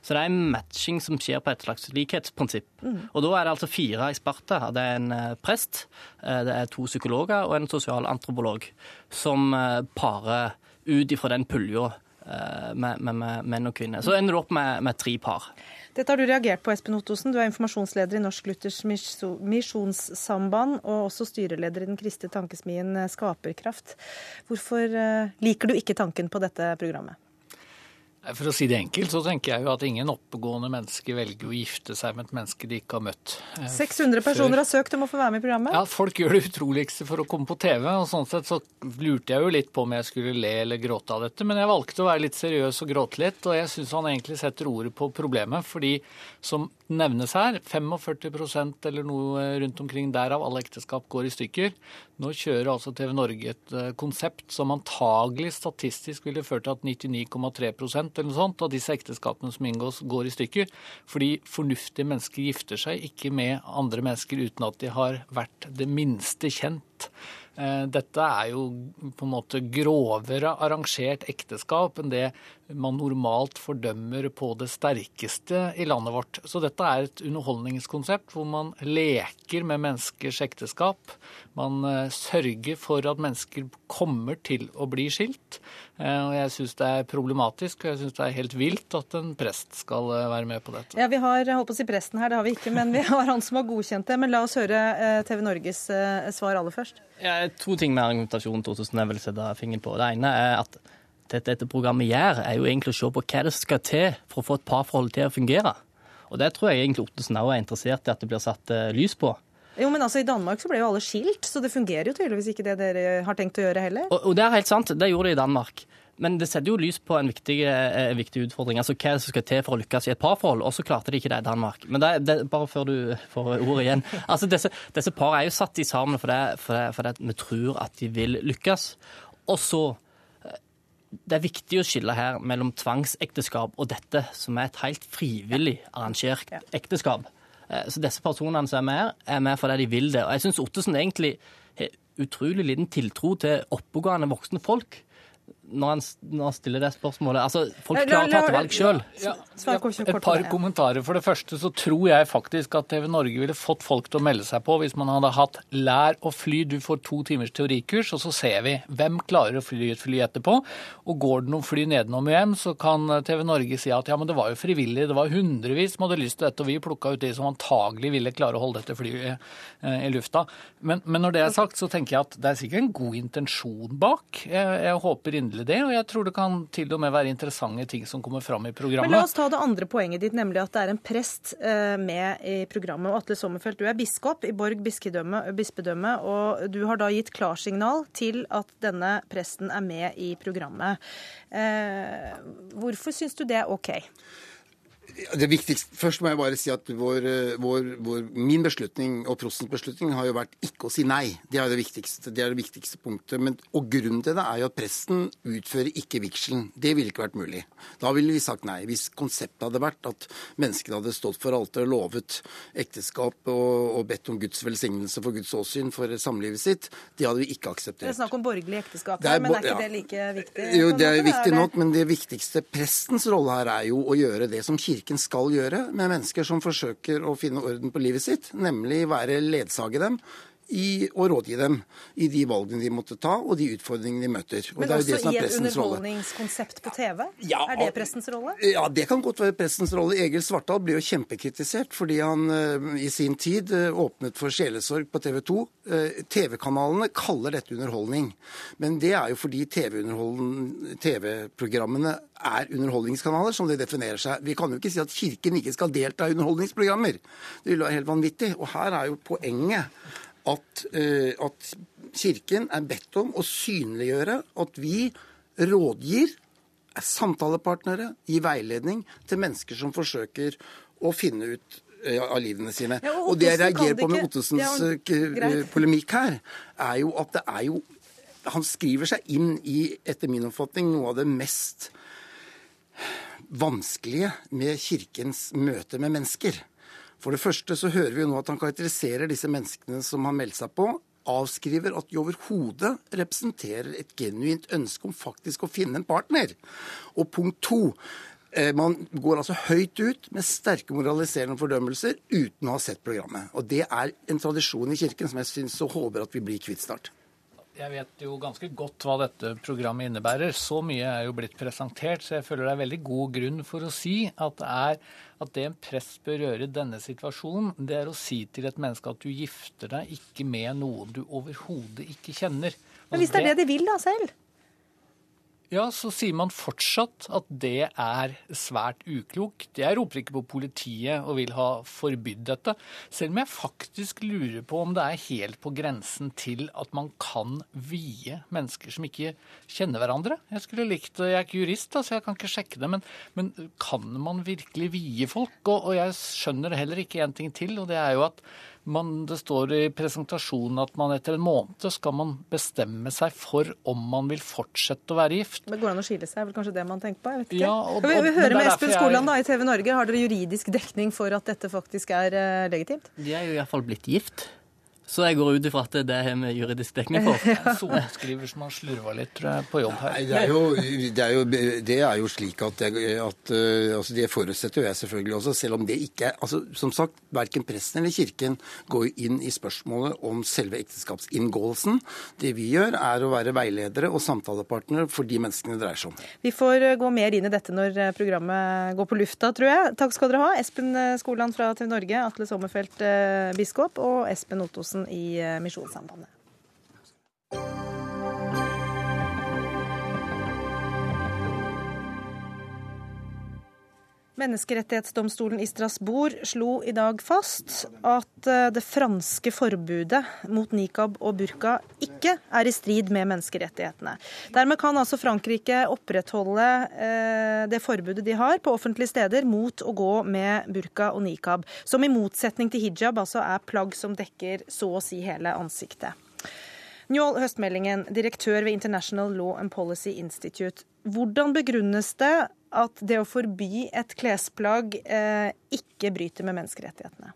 Så det er en matching som skjer på et slags likhetsprinsipp. Mm. Og da er det altså fire eksperter. Det er en eh, prest, eh, det er to psykologer og en sosialantropolog som eh, parer ut ifra den pulja med, med, med, menn og kvinner. Så ender du opp med, med tre par. Dette har du reagert på, Espen Ottosen. Du er informasjonsleder i Norsk Luthers Misjonssamband, og også styreleder i den kristne tankesmien Skaperkraft. Hvorfor eh, liker du ikke tanken på dette programmet? For å si det enkelt, så tenker jeg jo at ingen oppegående mennesker velger å gifte seg med et menneske de ikke har møtt. 600 eh, personer har søkt om å få være med i programmet? Ja, folk gjør det utroligste for å komme på TV. og Sånn sett så lurte jeg jo litt på om jeg skulle le eller gråte av dette, men jeg valgte å være litt seriøs og gråte litt. Og jeg syns han egentlig setter ordet på problemet, fordi som nevnes her, 45% eller noe rundt omkring der av alle ekteskap går i stykker. Nå kjører altså TV Norge et eh, konsept som antagelig statistisk ville ført til at 99,3 eller noe sånt av disse ekteskapene som inngås, går i stykker. Fordi fornuftige mennesker gifter seg ikke med andre mennesker uten at de har vært det minste kjent. Eh, dette er jo på en måte grovere arrangert ekteskap enn det man normalt fordømmer på det sterkeste i landet vårt. Så dette er et underholdningskonsept hvor man leker med menneskers ekteskap. Man eh, sørger for at mennesker kommer til å bli skilt. Eh, og jeg syns det er problematisk, og jeg syns det er helt vilt at en prest skal være med på dette. Ja, Vi har holdt på å si presten her, det har vi ikke, men vi har han som har godkjent det. Men la oss høre TV Norges svar aller først. Ja, to ting med argumentasjonen 2000 jeg vil sette fingeren på. Det ene er at dette, dette programmet gjør, er jo egentlig å se på hva det skal til for å få et parforhold til å fungere. Og det tror jeg egentlig Ottesen òg er interessert i at det blir satt eh, lys på. Jo, men altså I Danmark så ble jo alle skilt, så det fungerer jo tydeligvis ikke det dere har tenkt å gjøre heller. Og, og det er helt sant, det gjorde de i Danmark. Men det setter jo lys på en viktig, eh, viktig utfordring. Altså Hva som skal til for å lykkes i et parforhold, og så klarte de ikke det i Danmark. Men det, det, bare før du får ordet igjen. *laughs* Altså Disse, disse parene er jo satt i sammen for det, for for vi tror at de vil lykkes. Og så det er viktig å skille her mellom tvangsekteskap og dette, som er et helt frivillig arrangert ekteskap. Eh, så disse personene som er med, er med fordi de vil det. Og jeg syns Ottesen egentlig har utrolig liten tiltro til oppegående voksne folk når han, når han, stiller det spørsmålet Altså, folk klarer å ta et valg sjøl. Ja, et par kommentarer. For det første så tror jeg faktisk at TV Norge ville fått folk til å melde seg på hvis man hadde hatt lær å fly. Du får to timers teorikurs, og så ser vi hvem klarer å fly et fly etterpå. Og går det noen fly nedenom hjem, så kan TV Norge si at ja, men det var jo frivillig. Det var hundrevis som hadde lyst til dette, og vi plukka ut de som antagelig ville klare å holde dette flyet eh, i lufta. Men, men, når det er sagt, så tenker jeg at det er sikkert en god intensjon bak. Jeg, jeg håper inderlig det. Og jeg tror det kan til og med være interessante ting som kommer fram i programmet. Men La oss ta det andre poenget ditt, nemlig at det er en prest eh, med i programmet. Atle Sommerfelt, du er biskop i Borg bispedømme, og du har da gitt klarsignal til at denne presten er med i programmet. Eh, hvorfor syns du det er OK? Det viktigste, Først må jeg bare si at vår, vår, vår, min beslutning og prostens beslutning har jo vært ikke å si nei. Det er det viktigste, det er det viktigste punktet. Men, og grunnen til det er jo at presten utfører ikke vigselen. Det ville ikke vært mulig. Da ville vi sagt nei. Hvis konseptet hadde vært at menneskene hadde stått for alteret, lovet ekteskap og, og, bedt om Guds velsignelse for Guds åsyn for samlivet sitt, det hadde vi ikke akseptert. Det er snakk om borgerlig ekteskap her, men er ikke ja. det like viktig? Jo, det er viktig nok, men det viktigste prestens rolle her er jo å gjøre det som kirken kirken skal gjøre med mennesker som forsøker å finne orden på livet sitt, nemlig være ledsage dem i å rådgi dem i de valgene de måtte ta, og de utfordringene de møter. Og Men også i et underholdningskonsept på TV? Ja, er det pressens rolle? Ja, det kan godt være pressens rolle. Egil Svartdal blir jo kjempekritisert fordi han uh, i sin tid uh, åpnet for sjelesorg på TV 2. Uh, eh, TV-kanalene kaller dette underholdning. Men det er jo fordi TV-programmene TV er underholdningskanaler, som de definerer seg. Vi kan jo ikke si at Kirken ikke skal delta i underholdningsprogrammer. Det ville være helt vanvittig. Og her er jo poenget at, uh, at Kirken er bedt om å synliggjøre at vi rådgir, er samtalepartnere, gir veiledning til mennesker som forsøker å finne ut uh, av livene sine. Ja, og, og, det jeg reagerer på med Ottesens ja, uh, polemikk her, er jo at det er jo Han skriver seg inn i, etter min oppfatning, noe av det mest vanskelige med Kirkens møte med mennesker. For det første så hører vi jo nå at han karakteriserer disse menneskene som har meldt seg på, avskriver at de overhodet representerer et genuint ønske om faktisk å finne en partner. Og punkt to. Eh, man går altså høyt ut med sterke moraliserende fordømmelser uten å ha sett programmet. Og Det er en tradisjon i Kirken som jeg syns og håper at vi blir kvitt snart. Jeg vet jo ganske godt hva dette programmet innebærer. Så mye er jo blitt presentert, så jeg føler det er veldig god grunn for å si at det, er, at det en prest bør gjøre i denne situasjonen, det er å si til et menneske at du gifter deg ikke med noen du overhodet ikke kjenner. Men hvis det er det de vil da selv? Ja, så sier man fortsatt at det er svært uklokt. Jeg roper ikke på politiet og vil ha forbydd dette, selv om jeg faktisk lurer på om det er helt på grensen til at man kan vie mennesker som ikke kjenner hverandre. Jeg skulle likt, jeg er ikke jurist, så jeg kan ikke sjekke det, men, men kan man virkelig vie folk? Og, og jeg skjønner heller ikke en ting til, og det er jo at man, det står i presentasjonen at man etter en måned skal man bestemme seg for om man vil fortsette å være gift. Men går det an å skille seg, er vel kanskje det man tenker på? Jeg vet ikke. Ja, og, og, vi, vi hører med Espen Skoland da, i TV Norge. Har dere juridisk dekning for at dette faktisk er uh, legitimt? De er jo iallfall blitt gift. Så jeg går ut ifra at det har vi juridisk dekning for. *laughs* Ja. Sorenskriver som har slurva litt tror jeg, på jobb her. Nei, det, er jo, det, er jo, det, er jo, slik at, det, at altså Det forutsetter jo jeg selvfølgelig også, selv om det ikke er altså Som sagt, verken presten eller kirken går inn i spørsmålet om selve ekteskapsinngåelsen. Det vi gjør, er å være veiledere og samtalepartnere for de menneskene det dreier seg om. Vi får eh, gå mer inn i dette når eh, programmet går på lufta, tror jeg. Takk skal dere ha, Espen eh, Skoland fra TV Norge, Atle Sommerfelt, biskop, og Espen Ottosen Johansen i eh, Misjonssambandet. Menneskerettighetsdomstolen i Strasbourg slo i dag fast at eh, det franske forbudet mot nikab og burka ikke er i strid med menneskerettighetene. Dermed kan altså Frankrike opprettholde eh, det forbudet de har på offentlige steder mot å gå med burka og nikab, som i motsetning til hijab altså er plagg som dekker så å si hele ansiktet. Njål Høstmeldingen, direktør ved International Law and Policy Institute. Hvordan begrunnes det at det å forby et klesplagg eh, ikke bryter med menneskerettighetene?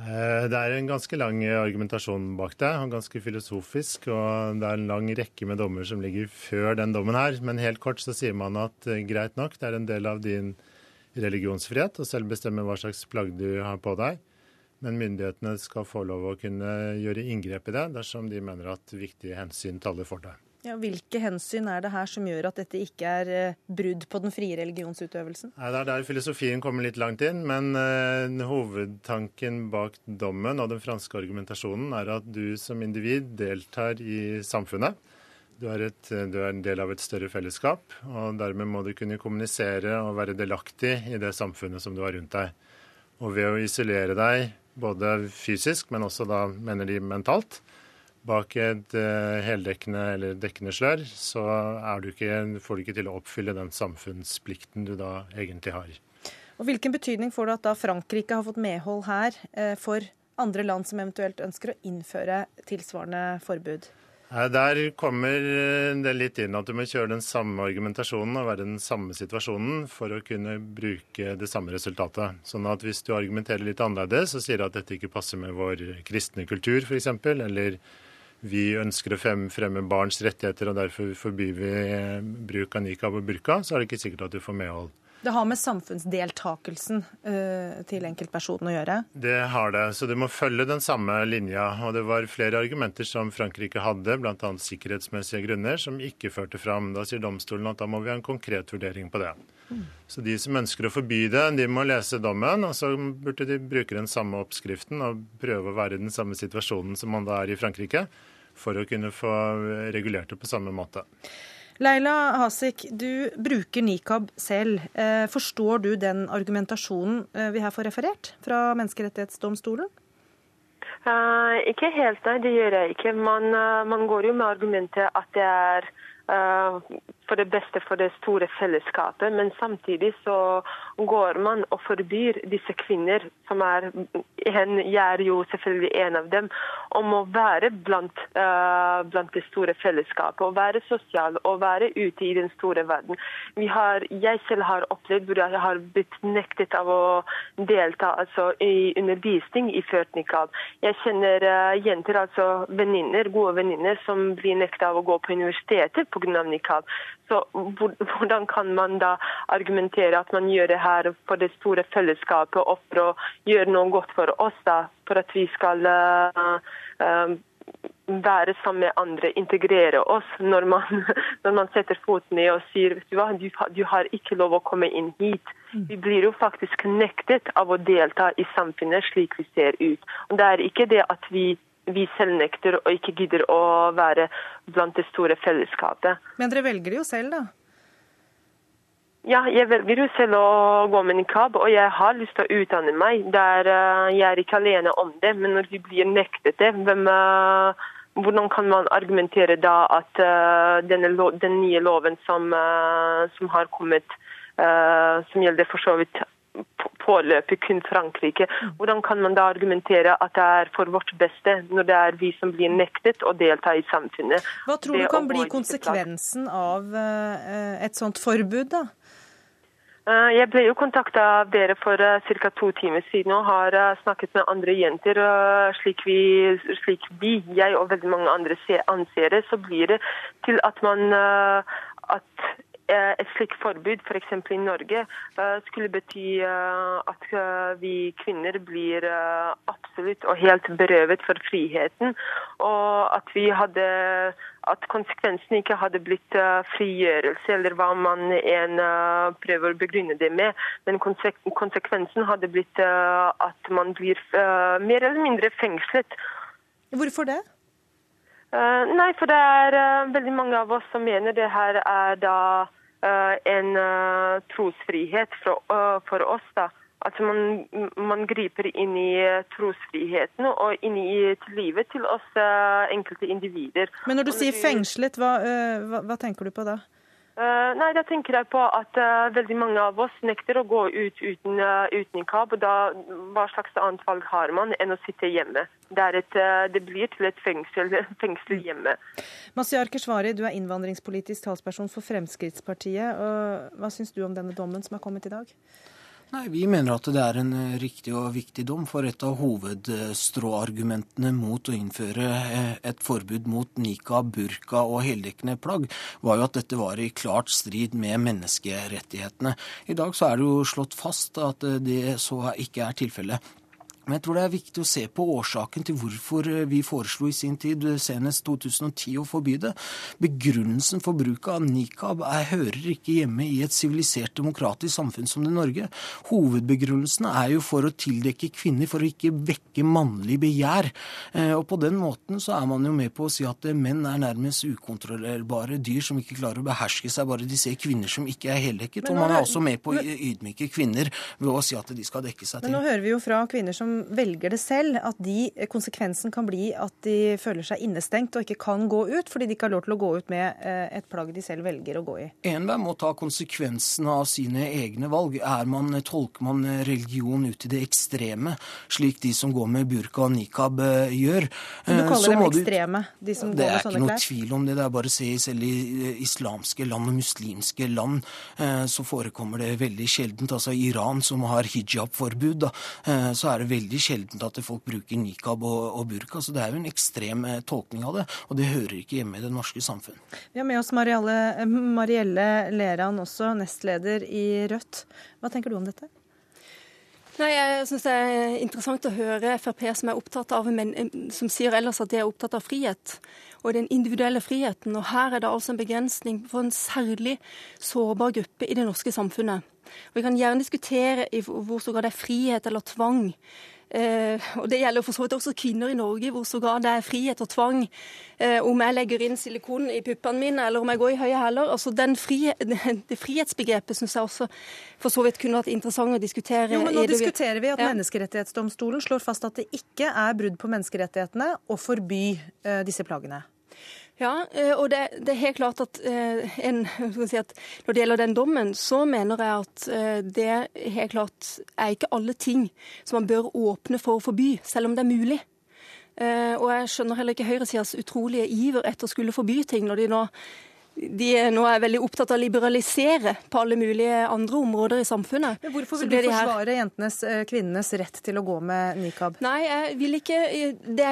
Eh, det er en ganske lang argumentasjon bak det, og ganske filosofisk. Og det er en lang rekke med dommer som ligger før den dommen her. Men helt kort så sier man at eh, greit nok, det er en del av din religionsfrihet å selv bestemme hva slags plagg du har på deg. Men myndighetene skal få lov å kunne gjøre inngrep i det dersom de mener at viktige hensyn taler for det. Ja, hvilke hensyn er det her som gjør at dette ikke er eh, brudd på den frie religionsutøvelsen? Nei, Det er der filosofien kommer litt langt inn, men uh, hovedtanken bak dommen og den franske argumentasjonen er at du som individ deltar i samfunnet. Du er, et, du er, en del av et større fellesskap, og dermed må du kunne kommunisere og være delaktig i det samfunnet som du har rundt deg. Og ved å isolere deg både fysisk, men også da mener de mentalt, bak et uh, heldekkende eller dekkende slør, så du ikke, får du ikke til å oppfylle den samfunnsplikten du da egentlig har. Og Hvilken betydning får det at da Frankrike har fått medhold her uh, for andre land som eventuelt ønsker å innføre tilsvarende forbud? Der kommer det litt inn at du må kjøre den samme argumentasjonen og være i den samme situasjonen for å kunne bruke det samme resultatet. Sånn at hvis du argumenterer litt annerledes og sier at dette ikke passer med vår kristne kultur f.eks., eller vi ønsker å fremme barns rettigheter og derfor forbyr vi bruk av nikab og burka, så er det ikke sikkert at du får medhold. Det har med samfunnsdeltakelsen uh, til enkeltpersonen å gjøre? Det har det. Så du må følge den samme linja. Og det var flere argumenter som Frankrike hadde, bl.a. sikkerhetsmessige grunner, som ikke førte fram. Da sier domstolen at da må vi ha en konkret vurdering på det. Mm. Så de som ønsker å forby det, de må lese dommen, og så burde de bruke den samme oppskriften og prøve å være i den samme situasjonen som man da er i Frankrike, for å kunne få regulert det på samme måte. Leila Hasik, du bruker nikab selv. Eh, forstår du den argumentasjonen eh, vi her får referert fra Menneskerettighetsdomstolen? Uh, ikke helt, nei. Det gjør jeg ikke. Man, uh, man går jo med argumentet at det er uh, for det beste for det store fellesskapet. Men samtidig så går man og forbyr disse kvinner, som er Jeg er jo selvfølgelig en av dem, om å være blant, uh, blant det store fellesskapet. Å være sosial og være ute i den store verden. Har, jeg selv har opplevd hvor jeg har blitt nektet av å delta altså, i undervisning i nikab. Jeg kjenner uh, jenter, altså venninner, gode venninner, som blir nekta av å gå på universitetet pga. nikab. Så hvordan kan man da argumentere at man gjør det her for det store fellesskapet og for å gjøre noe godt for oss, da, for at vi skal uh, være sammen med andre, integrere oss. Når man, *laughs* når man setter foten ned og sier du hva, du, du, har ikke lov å komme inn hit. Mm. Vi blir jo faktisk nektet av å delta i samfunnet slik vi ser ut. Og Det er ikke det at vi vi selv nekter og ikke gidder å være blant det store fellesskapet. Men dere velger det jo selv, da? Ja, jeg velger jo selv å gå med nikab, og jeg har lyst til å utdanne meg. Der, uh, jeg er ikke alene om det, men når vi blir nektet det, hvem, uh, hvordan kan man argumentere da at uh, denne, den nye loven som, som har kommet, som gjelder for så vidt påløpet kun Frankrike. Hvordan kan man da argumentere at det er for vårt beste, når det er vi som blir nektet å delta i samfunnet? Hva tror du kan bli konsekvensen av eh, et sånt forbud, da? Eh, jeg ble jo kontakta av dere for eh, ca. to timer siden og har snakket med andre jenter. Slik vi, slik vi, jeg og veldig mange andre anser det, så blir det til at man at Eh, et slikt forbud, f.eks. i Norge, eh, skulle bety eh, at vi kvinner blir absolutt og helt berøvet for friheten. Og at vi hadde at konsekvensen ikke hadde blitt frigjørelse, eller hva man en prøver å begrunne det med. Men konsekvensen hadde blitt at man blir mer eller mindre fengslet. Hvorfor det? nei, for det er veldig mange av oss som mener det her er da eh, en eh, trosfrihet for, eh, oss. da. At man, man griper inn i eh, trosfriheten og inn i livet til oss eh, enkelte individer. Men når du sier fengslet, hva, eh, hva, hva tenker du på da? Eh, nei, da tenker jeg på at uh, veldig mange av oss nekter å gå ut uten, uh, uten nikab. og da, Hva slags annet valg har man enn å sitte hjemme? Det, et, uh, det blir til et fengsel, *laughs* fengsel hjemme. Mazyar Keshvari, du er innvandringspolitisk talsperson for Fremskrittspartiet. Hva syns du om denne dommen som er kommet i dag? Nei, Vi mener at det er en eh, riktig og viktig dom, for et av hovedstråargumentene mot å innføre eh, et forbud mot nikab, burka og heldekkende plagg, var jo at dette var i klart strid med menneskerettighetene. I dag så er det jo slått fast at eh, det så ikke er tilfellet. Men jeg tror det er viktig å se på årsaken til hvorfor eh, vi foreslo i sin tid, senest 2010, å forby det. Begrunnelsen for bruk av nikab er, hører ikke hjemme i et sivilisert, demokratisk samfunn som det Norge. Hovedbegrunnelsen er jo for å tildekke kvinner, for å ikke vekke mannlig begjær. Eh, Og på den måten så er man jo med på å si at eh, menn er nærmest ukontrollerbare dyr som ikke klarer å beherske seg, bare de ser kvinner som ikke er heldekket. Og man er også med på å ydmyke kvinner ved å si at de skal dekke seg til. Men nå hører vi jo fra kvinner som velger det selv, at de, konsekvensen kan bli at de føler seg innestengt og ikke kan gå ut, fordi de ikke har lov til å gå ut med eh, et plagg de selv velger å gå i. Enhver må ta konsekvensene av sine egne valg. Er man, tolker man religion ut i det ekstreme, slik de som går med burka og nikab eh, gjør? Men du eh, kaller dem ekstreme, de som går med sånne klær? Det er ikke noe tvil om det. Det er bare å se selv i eh, islamske land og muslimske land eh, så forekommer det veldig sjeldent. Altså Iran, som har hijab-forbud, eh, så er det veldig sjeldent at folk bruker nikab og, og burka. Så det er jo en ekstrem eh, tolkning av det, og det hører ikke hjemme i det norske samfunn. Vi har med oss Marielle, eh, Marielle Leran også, nestleder i Rødt. Hva tenker du om dette? Nei, Jeg synes det er interessant å høre Frp som er opptatt av, men som sier ellers at de er opptatt av frihet. Og den individuelle friheten. Og her er det altså en begrensning for en særlig sårbar gruppe i det norske samfunnet. Og Vi kan gjerne diskutere i hvor stor grad det er frihet eller tvang. Eh, og Det gjelder for så vidt også kvinner i Norge, hvor sågar det er frihet og tvang. Eh, om jeg legger inn silikon i puppene mine, eller om jeg går i høye hæler. Altså den *laughs* det frihetsbegrepet syns jeg også for så vidt kunne vært interessant å diskutere. Jo, men Nå diskuterer vi at Ja. Menneskerettighetsdomstolen slår fast at det ikke er brudd på menneskerettighetene å forby eh, disse plaggene. Ja, eh, og det, det er helt klart at, eh, en, *laughs* si at når det gjelder den dommen, så mener jeg at eh, det helt klart er ikke alle ting som man bør åpne for å forby, selv om det er mulig. Og jeg skjønner heller ikke høyresidas utrolige iver etter å skulle forby ting, når de nå de nå er veldig opptatt av å liberalisere på alle mulige andre områder i samfunnet. Men Hvorfor vil du her- forsvare jentenes, kvinnenes rett til å gå med nikab? Nei, jeg vil ikke Det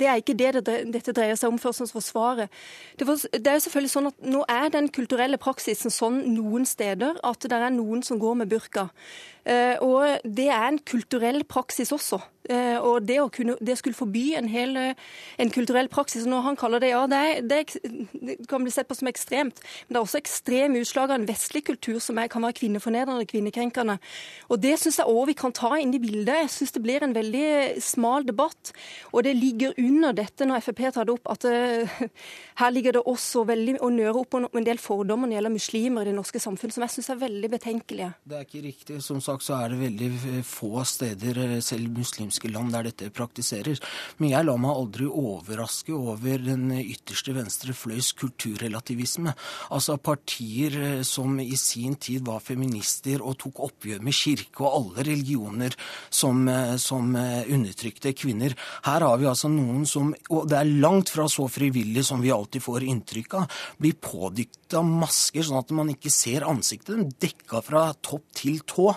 det er ikke det, det dette dreier seg om, først og fremst forsvare. Det, er jo selvfølgelig sånn at Nå er den kulturelle praksisen sånn noen steder at det er noen som går med burka. Eh, og det er en kulturell praksis også. Eh, og det å kunne, det skulle forby en hel eh, en kulturell praksis Når han kaller det ja, det, er, det, er, kan bli sett på som ekstremt. Men det er også ekstreme utslag av en vestlig kultur som er, kan være kvinnefornedrende, kvinnekrenkende. Og det syns jeg òg vi kan ta inn i bildet. Jeg syns det blir en veldig smal debatt. Og det ligger under dette, når Frp tar det opp, at eh, her ligger det også veldig å nøre opp om en del fordommer når det gjelder muslimer i det norske samfunn, som jeg syns er veldig betenkelige. Det er ikke riktig. Som sagt så er det veldig få steder, eh, selv muslimske land, der dette praktiseres. Men jeg lar meg aldri overraske over den ytterste venstre fløys kulturrelativisme. Altså partier eh, som i sin tid var feminister og tok oppgjør med kirke og alle religioner som, eh, som eh, undertrykte kvinner. Her har vi altså noen som, og det er langt fra så frivillig som vi alltid får inntrykk av, blir pådykta masker sånn at man ikke ser ansiktet. De dekka fra topp til tå.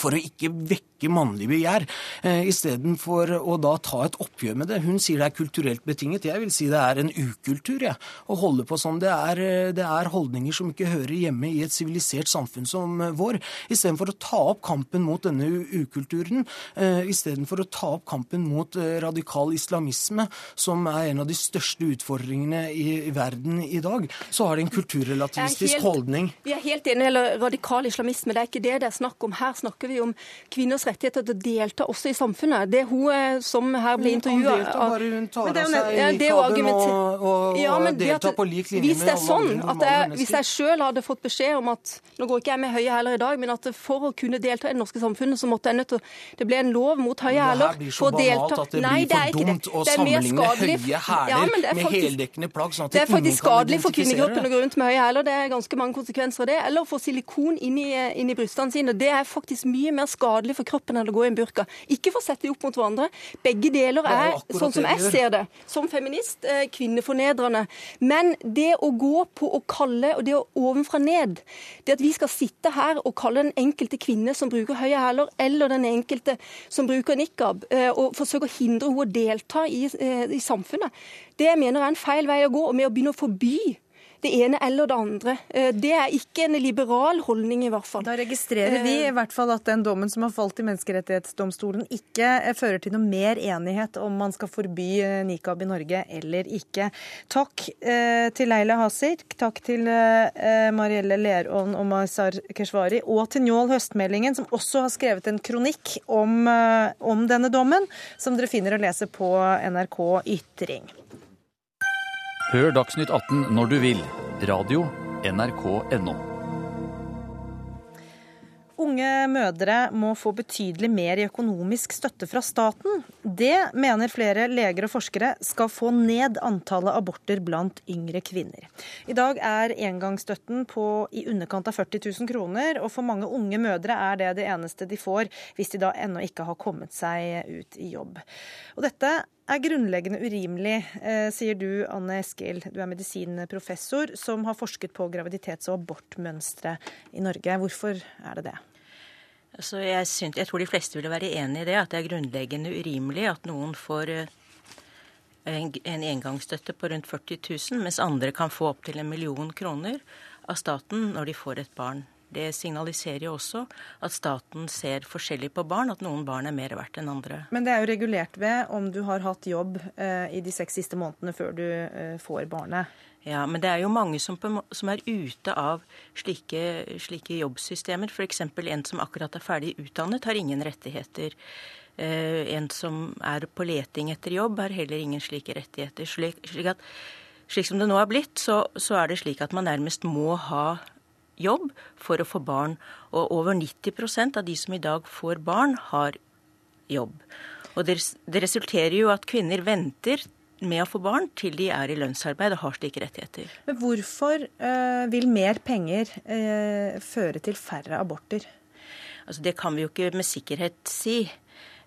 For å ikke vekke mannlig begjær, eh, istedenfor å da ta et oppgjør med det. Hun sier det er kulturelt betinget. Jeg vil si det er en ukultur, jeg. Å holde på sånn. Det er, eh, det er holdninger som ikke hører hjemme i et sivilisert samfunn som eh, vår. Istedenfor å ta opp kampen mot denne ukulturen, eh, istedenfor å ta opp kampen mot eh, radikal islamisme, som er en av de største utfordringene i, verden i dag, så har de en kulturrelativistisk holdning. Vi er helt enige eller radikal islamisme, det er ikke det det er snakk om. Her snakker vi om kvinners rettigheter til å delta også i samfunnet. Det er hun som her ble intervjua Bare hun tar av seg nikaben og, og, ja, deltar på lik linje hvis det med er alle sånn andre at jeg, Hvis jeg sjøl hadde fått beskjed om at Nå går ikke jeg med høye hæler i dag, men at for å kunne delta i det norske samfunnet, så måtte jeg nødt til Det ble en lov mot høye hæler. for å at det Nei, det er ikke det. Det er mer skadelig- Ja, men det er med faktisk- plagg, sånn at Det er faktisk skadelig for kvinnegruppen å gå rundt med høye hæler. Det er ganske mange konsekvenser av det. Eller å få silikon inn i, inn i brystene sine. Det er faktisk mye mer skadelig for kroppen enn eller gå i en burka. Ikke for å sette de opp mot hverandre. Begge deler er er, sånn som jeg ser det, som feminist, eh, kvinnefornedrende. Men det å gå på å kalle, og det å ovenfra ned, det at vi skal sitte her og kalle den enkelte kvinne som bruker høye hæler, eller den enkelte som bruker nikab, eh, og forsøke å hindre henne å delta i, eh, i samfunnet, det mener jeg er en feil vei å gå. Og med å begynne å forby det ene eller det andre. Eh, Det er ikke en liberal holdning, i hvert fall. Da registrerer vi i hvert fall at den dommen som har falt i Menneskerettighetsdomstolen, ikke eh, fører til noe mer enighet om man skal forby eh, nikab i Norge eller ikke. Takk eh, til Leila Hasir, takk til eh, Marielle Lerån og Mazar Keshvari, og til Njål Høstmeldingen, som også har skrevet en kronikk om, eh, om denne dommen, som dere finner å lese på NRK Ytring. Hør Dagsnytt 18 når du vil. Radio NRK.no. Unge mødre må få betydelig mer i økonomisk støtte fra staten. Det mener flere leger og forskere skal få ned antallet aborter blant yngre kvinner. I dag er engangsstøtten på i underkant av 40 000 kroner, og for mange unge mødre er det det eneste de får hvis de da ennå ikke har kommet seg ut i jobb. Og dette er grunnleggende urimelig, eh, sier du, Anne Eskil. Du er medisinprofessor som har forsket på graviditets- og abortmønstre i Norge. Hvorfor er det det? Altså, jeg, synes, jeg tror de fleste ville være enig i det, at det er grunnleggende urimelig at noen får eh, en, en engangsstøtte på rundt 40 000, mens andre kan få opptil en million kroner av staten når de får et barn. Det signaliserer jo også at staten ser forskjellig på barn, at noen barn er mer verdt enn andre. Men det er jo regulert ved om du har hatt jobb eh, i de seks siste månedene før du eh, får barnet. Ja, men det er jo mange som, som er ute av slike, slike jobbsystemer. F.eks. en som akkurat er ferdig utdannet, har ingen rettigheter. Eh, en som er på leting etter jobb, har heller ingen slike rettigheter. Slik, slik, at, slik som det nå er blitt, så, så er det slik at man nærmest må ha jobb for å få barn. Og over 90% av de som i dag får barn, har jobb. Og det, det resulterer jo at kvinner venter med å få barn til de er i lønnsarbeid og har slike rettigheter. Men hvorfor øh, vil mer penger øh, føre til færre aborter? Altså, det kan vi jo ikke med sikkerhet si.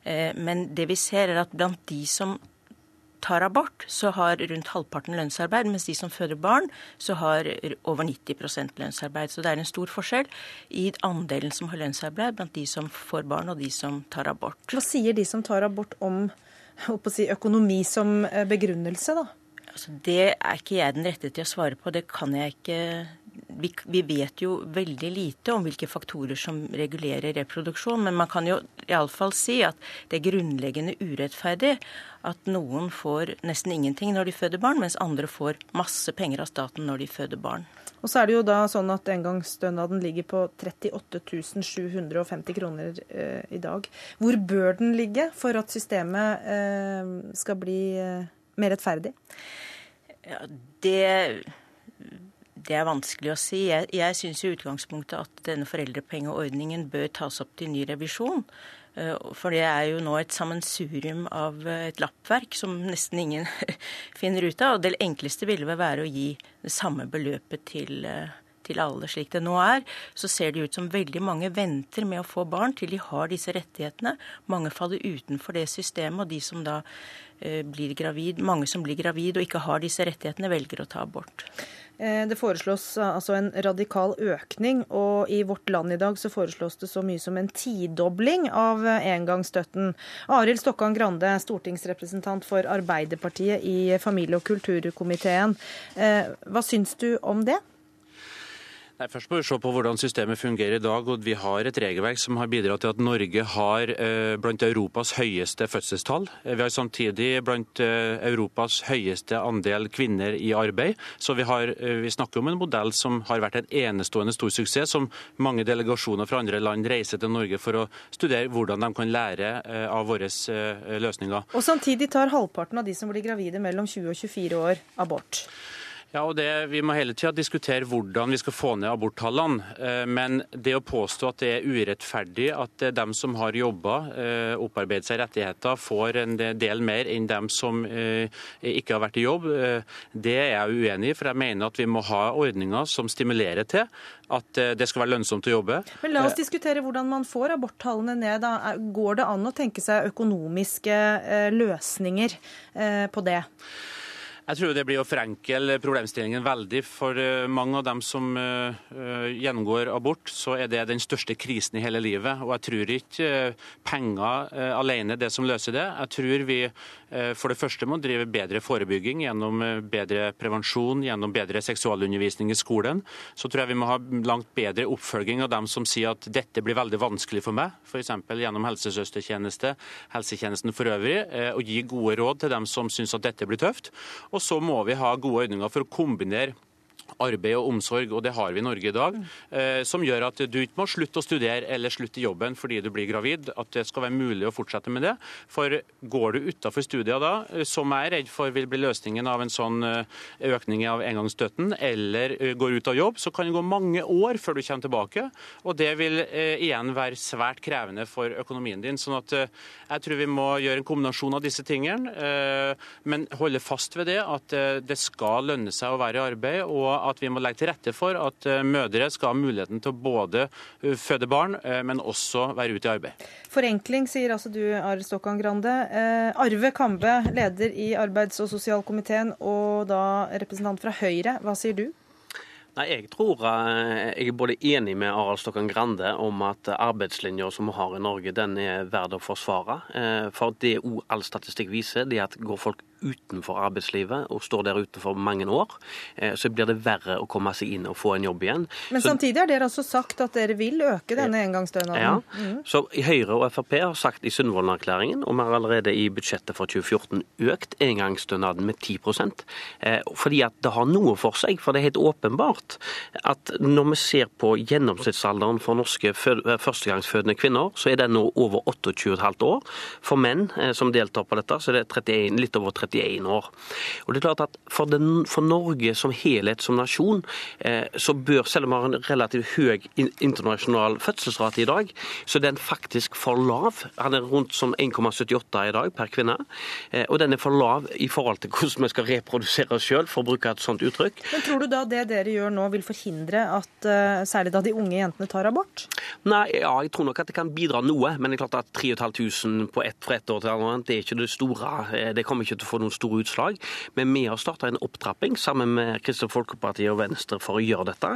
Eh, Men det vi ser er at blant de som tar abort, så har rundt halvparten lønnsarbeid, mens de som føder barn, så har over 90% lønnsarbeid. Så det er en stor forskjell i andelen som har lønnsarbeid blant de som får barn og de som tar abort. Hva sier de som tar abort om si, økonomi som eh, begrunnelse, da? Altså, det er ikke jeg den rette til å svare på. Det kan jeg ikke vi, vi vet jo veldig lite om hvilke faktorer som regulerer reproduksjon, men man kan jo iallfall si at det er grunnleggende urettferdig at noen får nesten ingenting når de føder barn, mens andre får masse penger av staten når de føder barn. Og så er det jo da sånn at engangsstønaden ligger på 38 750 kroner eh, i dag. Hvor bør den ligge for at systemet eh, skal bli eh, mer rettferdig? Ja, det, det er vanskelig å si. Jeg, jeg syns i utgangspunktet at denne foreldrepengeordningen bør tas opp til ny revisjon. Eh, For det er jo nå et sammensurium av eh, et lappverk som nesten ingen *laughs* finner ut av. Og det enkleste ville vel være å gi det samme beløpet til, eh, til alle slik det nå er. Så ser det ut som veldig mange venter med å få barn til de har disse rettighetene. Mange faller utenfor det systemet, og de som da blir gravid, mange som blir gravid og ikke har disse rettighetene, velger å ta abort. Eh, Det foreslås eh, altså en radikal økning, og i Vårt Land i dag så foreslås det så mye som en tidobling av eh, engangsstøtten. Arild Stokkan Grande, stortingsrepresentant for Arbeiderpartiet i familie- og kulturkomiteen. Hva syns du om det? Nei, først må vi se på hvordan systemet fungerer i dag. og Vi har et regelverk som har bidratt til at Norge har eh, blant Europas høyeste fødselstall. Vi har samtidig blant eh, Europas høyeste andel kvinner i arbeid. Så vi, har, eh, vi, snakker om en modell som har vært en enestående stor suksess, som mange delegasjoner fra andre land reiser til Norge for å studere hvordan de kan lære eh, av våre eh, løsninger. Og Samtidig tar halvparten av de som blir gravide mellom 20 og 24 år, abort. Ja, og det, Vi må hele tida diskutere hvordan vi skal få ned aborttallene. Eh, men det å påstå at det er urettferdig at dem som har jobba, opparbeider opparbeidet seg rettigheter, får en del mer enn dem som eh, ikke har vært i jobb, det er jeg uenig i. For jeg mener at vi må ha ordninger som stimulerer til at det skal være lønnsomt å jobbe. Men La oss diskutere hvordan man får aborttallene ned. Da. Går det an å tenke seg økonomiske løsninger på det? Jeg tror det blir å forenkle problemstillingen veldig. For eh, mange av dem som uh, gjennomgår abort, så er det den største krisen i hele livet. Og jeg tror ikke penger alene er det som løser det. Jeg tror vi for det første må drive bedre forebygging gjennom bedre prevensjon, gjennom bedre seksualundervisning i skolen. Så tror jeg vi må ha langt bedre oppfølging av dem som sier at dette blir veldig vanskelig for meg, f.eks. gjennom helsesøstertjeneste, helsetjenesten for øvrig, og gi gode råd til dem som syns at dette blir tøft. Og så må vi ha gode ordninger for å kombinere arbeid og omsorg, og det har vi i Norge i dag, eh, som gjør at du ikke må slutte å studere eller slutte i jobben fordi du blir gravid. At det skal være mulig å fortsette med det. For går du utafor studier da, eh, som jeg er redd for vil bli løsningen av en sånn eh, økning av engangsstøtten, eller går ut av jobb, så kan det gå mange år før du kommer tilbake. Og det vil igjen være svært krevende for økonomien din. sånn at jeg tror vi må gjøre en kombinasjon av disse tingene, men holde fast ved det at det skal lønne seg å være i arbeid. og at vi må legge til rette for at eh, mødre skal ha muligheten til å både eh, føde barn, eh, men også være ute i arbeid. Forenkling, sier altså du, Are Stokkan Grande. Arve Kambe, leder i arbeids- og sosialkomiteen og da representant fra Høyre. Hva sier du? Nei, Jeg tror jeg er både enig med Arald Stokkan Grande om at arbeidslinja som vi har i Norge, den er verd å forsvare. For det all statistikk viser, det er at går folk utenfor arbeidslivet og står der utenfor mange år, eh, så blir det verre å komme seg inn og få en jobb igjen. Men så, samtidig har dere også sagt at dere vil øke denne engangsstønaden. Ja, mm. så Høyre og Frp har sagt i Sundvolden-erklæringen, og vi har allerede i budsjettet for 2014 økt engangsstønaden med 10 eh, fordi at det har noe for seg. For det er helt åpenbart at når vi ser på gjennomsnittsalderen for norske førstegangsfødende kvinner, så er den nå over 28,5 år. For menn eh, som deltar på dette, så er det 31, litt over 30 31 år. Og det er klart at For, den, for Norge som helhet, som nasjon, eh, så bør, selv om vi har en relativt høy internasjonal fødselsrate i dag, så den faktisk for lav. Han er rundt som 1,78 i dag per kvinne. Eh, og den er for lav i forhold til hvordan vi skal reprodusere oss sjøl, for å bruke et sånt uttrykk. Men Tror du da det dere gjør nå vil forhindre at eh, særlig da de unge jentene tar abort? Nei, ja, jeg tror nok at det kan bidra noe. Men det er klart at 3500 på ett fra ett år til annet, det er ikke det store. Eh, det kommer ikke til å få få noen store utslag. Men vi har starta en opptrapping sammen med Kristelig Folkeparti og Venstre for å gjøre dette.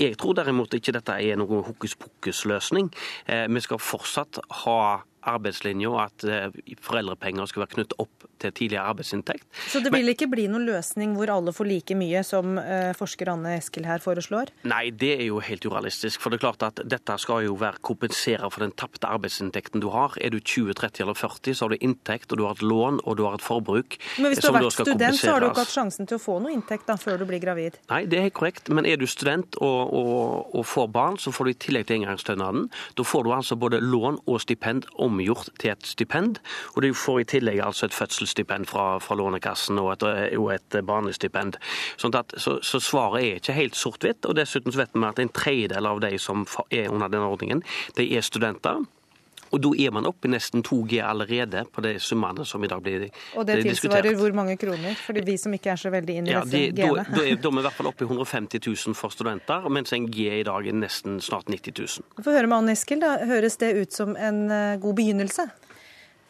Jeg tror derimot ikke dette er noen hokus pokus-løsning. Eh, vi skal fortsatt ha arbeidslinja, at eh, foreldrepenger skal være knyttet opp til tidligere arbeidsinntekt. Så det vil Men, ikke bli noen løsning hvor alle får like mye, som eh, forsker Anne Eskil her foreslår? Nei, det er jo helt urealistisk. For det er klart at dette skal jo være kompensere for den tapte arbeidsinntekten du har. Er du 20, 30 eller 40, så har du inntekt, og du har et lån, og du har et forbruk. Men hvis du har vært student, så har du ikke hatt sjansen til å få noe inntekt da, før du blir gravid? Nei, det er korrekt. Men er du student og, og, og får barn, så får du i tillegg til engangsstønaden. Da får du altså både lån og stipend omgjort til et stipend, og du får i tillegg altså et fødselsstipend fra, fra Lånekassen og et, og et barnestipend. Sånn at, så, så, svaret er ikke helt sort-hvitt. og Dessuten vet vi at en tredjedel av de som er under denne ordningen, de er studenter. Og da er man oppe i nesten 2G allerede på de summene som i dag blir diskutert. Og det tilsvarer hvor mange kroner? For vi som ikke er så veldig inn i ja, disse G-ene. Da, *laughs* da, er, vi i hvert fall oppe i 150 000 for studenter, mens en G i dag er nesten snart 90 000. Få høre med Anne Eskil, da. Høres det ut som en eh, god begynnelse?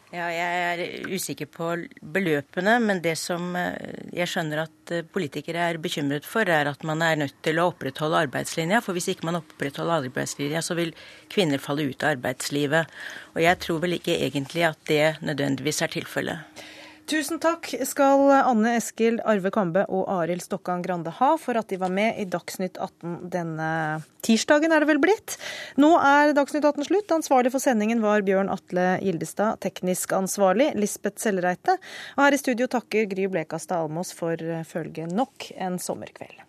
Ja, jeg er usikker på beløpene, men det som eh, jeg skjønner at eh, politikere er bekymret for, er at man er nødt til å opprettholde arbeidslinja. For hvis ikke man opprettholder arbeidslinja, så vil kvinner falle ut av arbeidslivet. Og jeg tror vel ikke egentlig at det nødvendigvis er tilfellet. Tusen takk skal Anne Eskil, Arve Kambe og Arild Stokkan Grande ha for at de var med i Dagsnytt 18 denne tirsdagen, er det vel blitt. Nå er Dagsnytt 18 slutt. Ansvarlig for sendingen var Bjørn Atle Gildestad. Teknisk ansvarlig Lisbeth Sellereite. Og her i studio takker Gry Blekastad Almås for følget nok en sommerkveld.